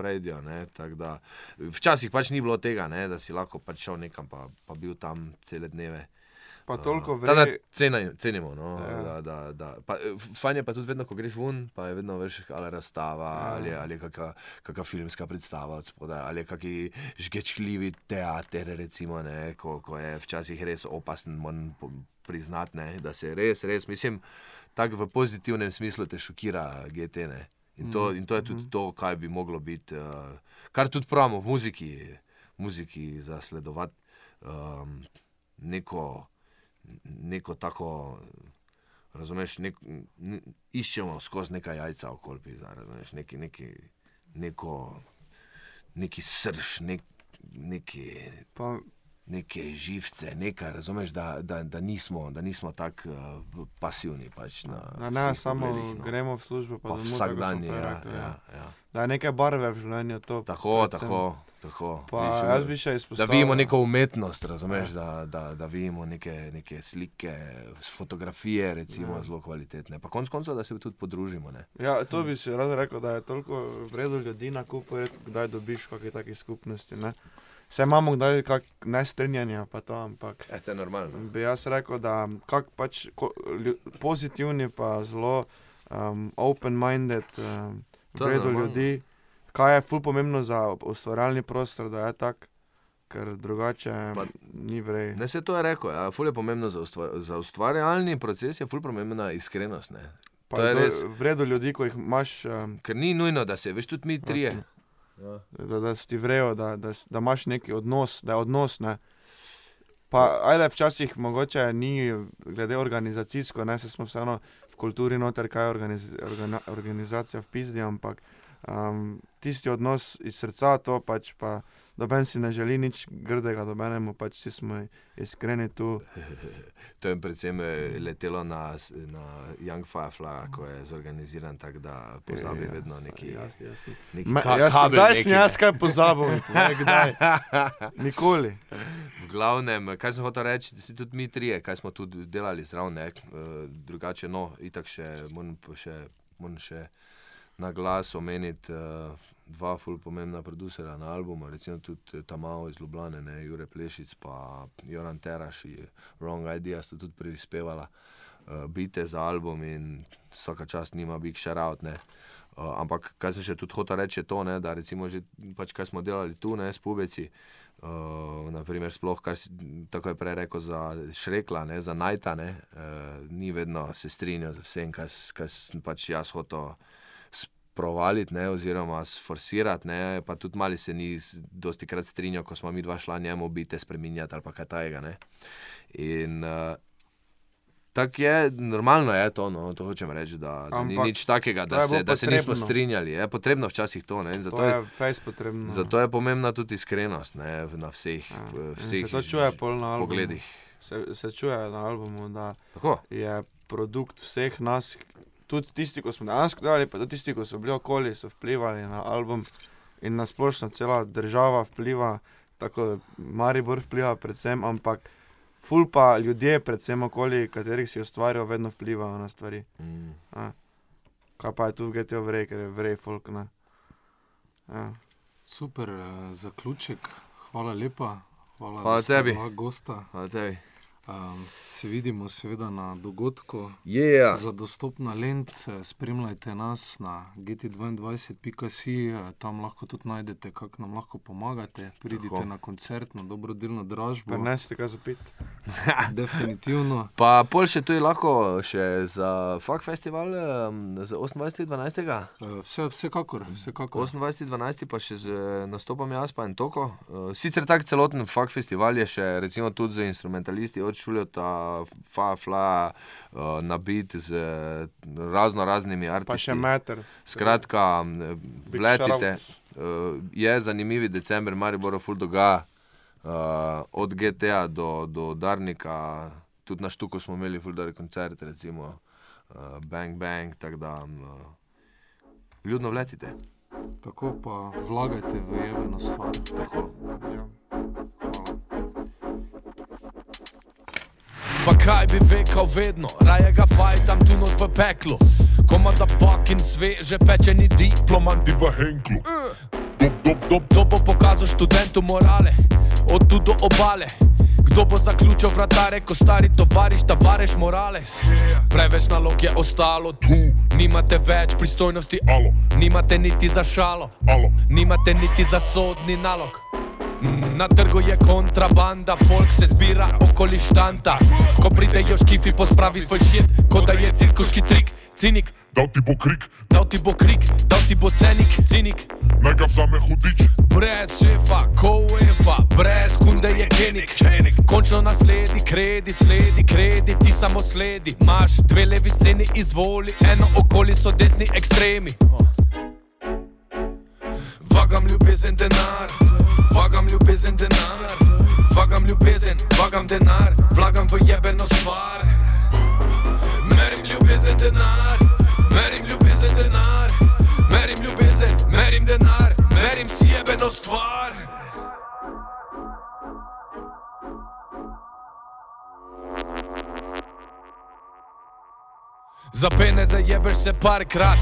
tako da, včasih pač ni bilo tega, ne, da si lahko pač šel nekam, pa, pa bil tam cele dneve. Pa toliko Uh, tada vre. cena- Cenimo. No, Ja. da, da, da. Pa, eh, fajn je pa tudi vedno, ko greš ven, pa je vedno veš, ali razstava, Ja. ali, ali je kakšna, kakšna filmska predstava od spodaj, ali je kakšen žgečljivi teater, recimo, ne, ko, ko je včasih res opasen, moram priznati, ne, da se res, res, mislim, tako v pozitivnem smislu te šokira GT. Ne. In to, in to je tudi to, kaj bi moglo biti, uh, kar tudi pravimo v muziki, muziki zasledovati um, neko neko tako, razumeš, nek, n, iščemo skozi neka jajca okoli, pizda, razumeš, neki, neki, neko, neki srž, nek, neki, Pa, neke živce, nekaj, razumeš, da, da, da nismo, da nismo tako uh, pasivni. Pač na da ne samo pogledih, no. gremo v službo, pa, pa domov, vsak dan je. Ja, rekli, ja, ja. Da je neke barve v življenju to. Tako, predvsem. tako, tako. Pa Vidiš, jaz bi še Da izpostavil. vidimo neko umetnost, razumeš, da, da, da vidimo neke, neke slike, fotografije, recimo, Ja. zelo kvalitetne. Pa konec koncev, da se tudi podružimo. Ne? Ja, to bi si rad rekel, da je toliko vredno ljudi na kupu, kdaj dobiš kakšne take skupnosti. Ne? Vse imamo kdaj kak nestrinjanja, pa to, ampak E, to je normalno. bi jaz rekel, da kak pač ko, lju, pozitivni, pa zelo um, open-minded, um, normalno. ljudi, kaj je ful pomembno za ustvarjalni prostor, da je tak, ker drugače Pa- ni vrej. Ne, se to je rekel. Ja, ful je pomembno za, ustvar, za ustvarjalni proces, je ful pomembna iskrenost. Ne? Pa to je res. Vredno ljudi, ko jih imaš. Um, Ker ni nujno, da se, veš, tudi mi trije. Ja. da, da si ti vrejo, da, da, da imaš neki odnos, da je odnos. Ne? Pa, ajde, včasih mogoče ni, glede organizacijsko, ne se smo vseeno v kulturi noter, kaj je organiz, organa, organizacija v pizdi, ampak um, tisti odnos iz srca, to pač pa doben si ne želi nič grdega, dobenemu pač vsi smo iskreni tu. To je predvsem eh, letelo na, na Young Firefly, ko je zorganiziran tako, da pozabi Ja, vedno neki, jasno, jasno. neki Ma, ka, jaz, kabel. kdaj sem jaz kaj pozabil, kdaj? Nikoli. V glavnem, kaj sem hotel reči, da si tudi mi trije, kaj smo tudi delali zraven, eh, drugače, no, itak še moram še, moram še na glas omeniti uh, dva ful pomembna producera na albumu, recimo tudi Tamao iz Ljubljane, ne, Jure Plešic pa Joran Teraš in Wrong Idea sta tudi prispevala uh, bite za album in vsaka čast nima big shoutout, ne. Uh, ampak kaj sem še tudi hotel reči, je to, ne, da recimo že pač kaj smo delali tu, ne, s pubeci, Uh, naprimer, sploh, kar si tako je prej rekel za Šrekla, ne, za Najta, ne, uh, ni vedno se strinjal z vsem, kar, s- kar sem pač jaz hotel sprovaliti, ne, oziroma sforsirati, ne, pa tudi mali se ni dosti krat strinjal, ko smo mi dva šla njemu biti spremenjati ali kaj tajega. Ne. In uh, tako je, normalno je to, no, to hočem reči, da, da ni Ampak nič takega, da se, bilo da se nismo potrebno. strinjali. Je potrebno včasih to, ne, zato To je je potrebno. Zato je pomembna tudi iskrenost ne, na vseh, Ja. vseh se čuje na pogledih. Se, se čuje na albumu, da Tako, je produkt vseh nas, tudi tisti, ki smo dejansko delali, pa tudi tisti, ki so bili okoli, so vplivali na album in na splošno cela država vpliva, tako Maribor vpliva predvsem, ampak ful pa ljudje, predvsem okoli, katerih si ustvarjajo, vedno vplivajo na stvari. mm, A. Kaj pa je tu v GTO vrej, ker je vrej folk. Ne. Ja. Super uh, zaključek, hvala lepa. Hvala, Hvala tebi. bila Gosta. hvala tebi. Um, se vidimo seveda na dogodku. Yeah. Za dostop na Lent eh, spremljajte nas na gt22.si, eh, tam lahko tudi najdete, kako nam lahko pomagate. Pridite Tako. na koncert, na dobrodelno dražbo. Prenesti kaj za pit. Definitivno. Pa pol še tu je lahko še za Fak festival um, za 28.12. Eh, Vse, vsekakor, vsekakor. 28.12. pa še z nastopom jaz pa in toko. Uh, sicer tak celoten Fak festival je še recimo tudi z instrumentalisti od Šuljota, Fafla, uh, nabit z eh, razno raznimi Pa artisti. še meter. Skratka, vletite. Uh, je zanimiv decembr, Maribor, full dogaja. Uh, od GTA do, do Darnika, tudi na Štuku smo imeli fuldari koncert, recimo uh, Bang Bang, tako da um, ljudno vletite. Tako pa vlagajte v jebeno stvar. Tako. Ja. Pa kaj bi rekel vedno, raje ga fajtam tu not v peklu. Komada pakin sveže pečeni diplomanti. Ti v Henklu. Dob, dob, dob, Kdo bo pokazal študentu morale, od tu do obale? Kdo bo zaključil vratare, ko stari tovariš, tavareš Morales? Preveč nalog je ostalo tu, nimate več pristojnosti, alo, nimate niti za šalo, alo. nimate niti za sodni nalog. Na trgu je kontrabanda, folk se zbira okoli štanta. Ko pridejo škifi, pospravi svoj šit, kot da je cirkuški trik, cinik. Dal ti bo krik, Dal ti bo krik, dal ti bo cenik, cinik. naj ga vzame hudič. Brez šefa, ko UEFA, brez kunde je kenik. Končno nasledi, kredi, sledi, kredi, ti samo sledi. Imaš dve levi sceni, izvoli, eno okoli so desni ekstremi. Vagam ljubezen denar, vagam ljubezen denar, vagam ljubezen, vagam denar, vlagam v jebeno stvar. Merim ljubezen denar, merim ljubezen denar, merim ljubezen, merim denar, merim si jebeno stvar. Za pene zajebeš se parkrat,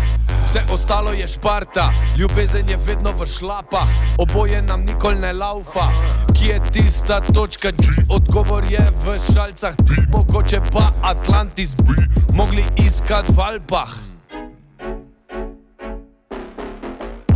vse ostalo je šparta, ljubezen je vedno v šlapah, oboje nam nikoli ne laufa. Kje je tista točka, G? odgovor je v šalcah, ti mogoče pa Atlantis bi mogli iskati v Alpah.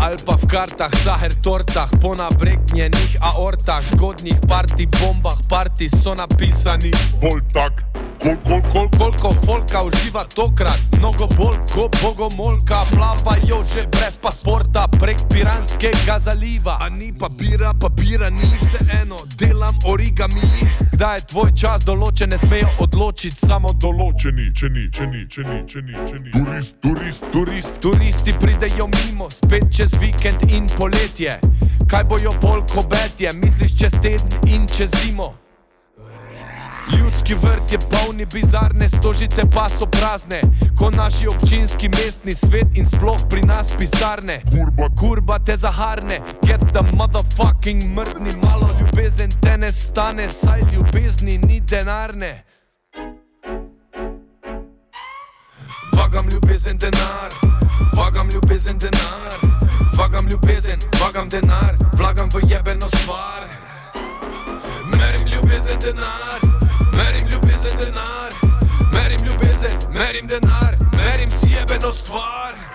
Ali pa v kartah, zaher tortah, po nabreknjenih aortah, zgodnih parti bombah, parti so napisani. Bolj tak, kol, kol, kol, Koliko folka uživa tokrat, mnogo bolj kot bogomolka, plavajo že brez pasporta prek Piranskega zaliva. A ni papira, papira ni vseeno, delam origami. Kdaj je tvoj čas določen, ne smejo odločiti samo do. določeni, če ni, če ni, če ni, če ni, če ni. Turist, turist, turist, Turisti pridejo mimo, spet čez vikend in poletje. Kaj bojo bolj kobetje, misliš čez teden in čez zimo? Ljudski vrt je polni bizarne, stožice pa so prazne, ko naši občinski mestni svet in sploh pri nas pisarne. Kurba, kurba te zaharne, get the motherfucking mrdni, malo ljubezen te ne stane, saj ljubezni ni denarne. Vagam ljubezen denar, vagam ljubezen denar, vagam ljubezen, vagam denar, vlagam v jebeno stvar. Merim ljubezen denar merim ljubezen, denar, merim ljubezen, merim denar, merim si jebeno stvar.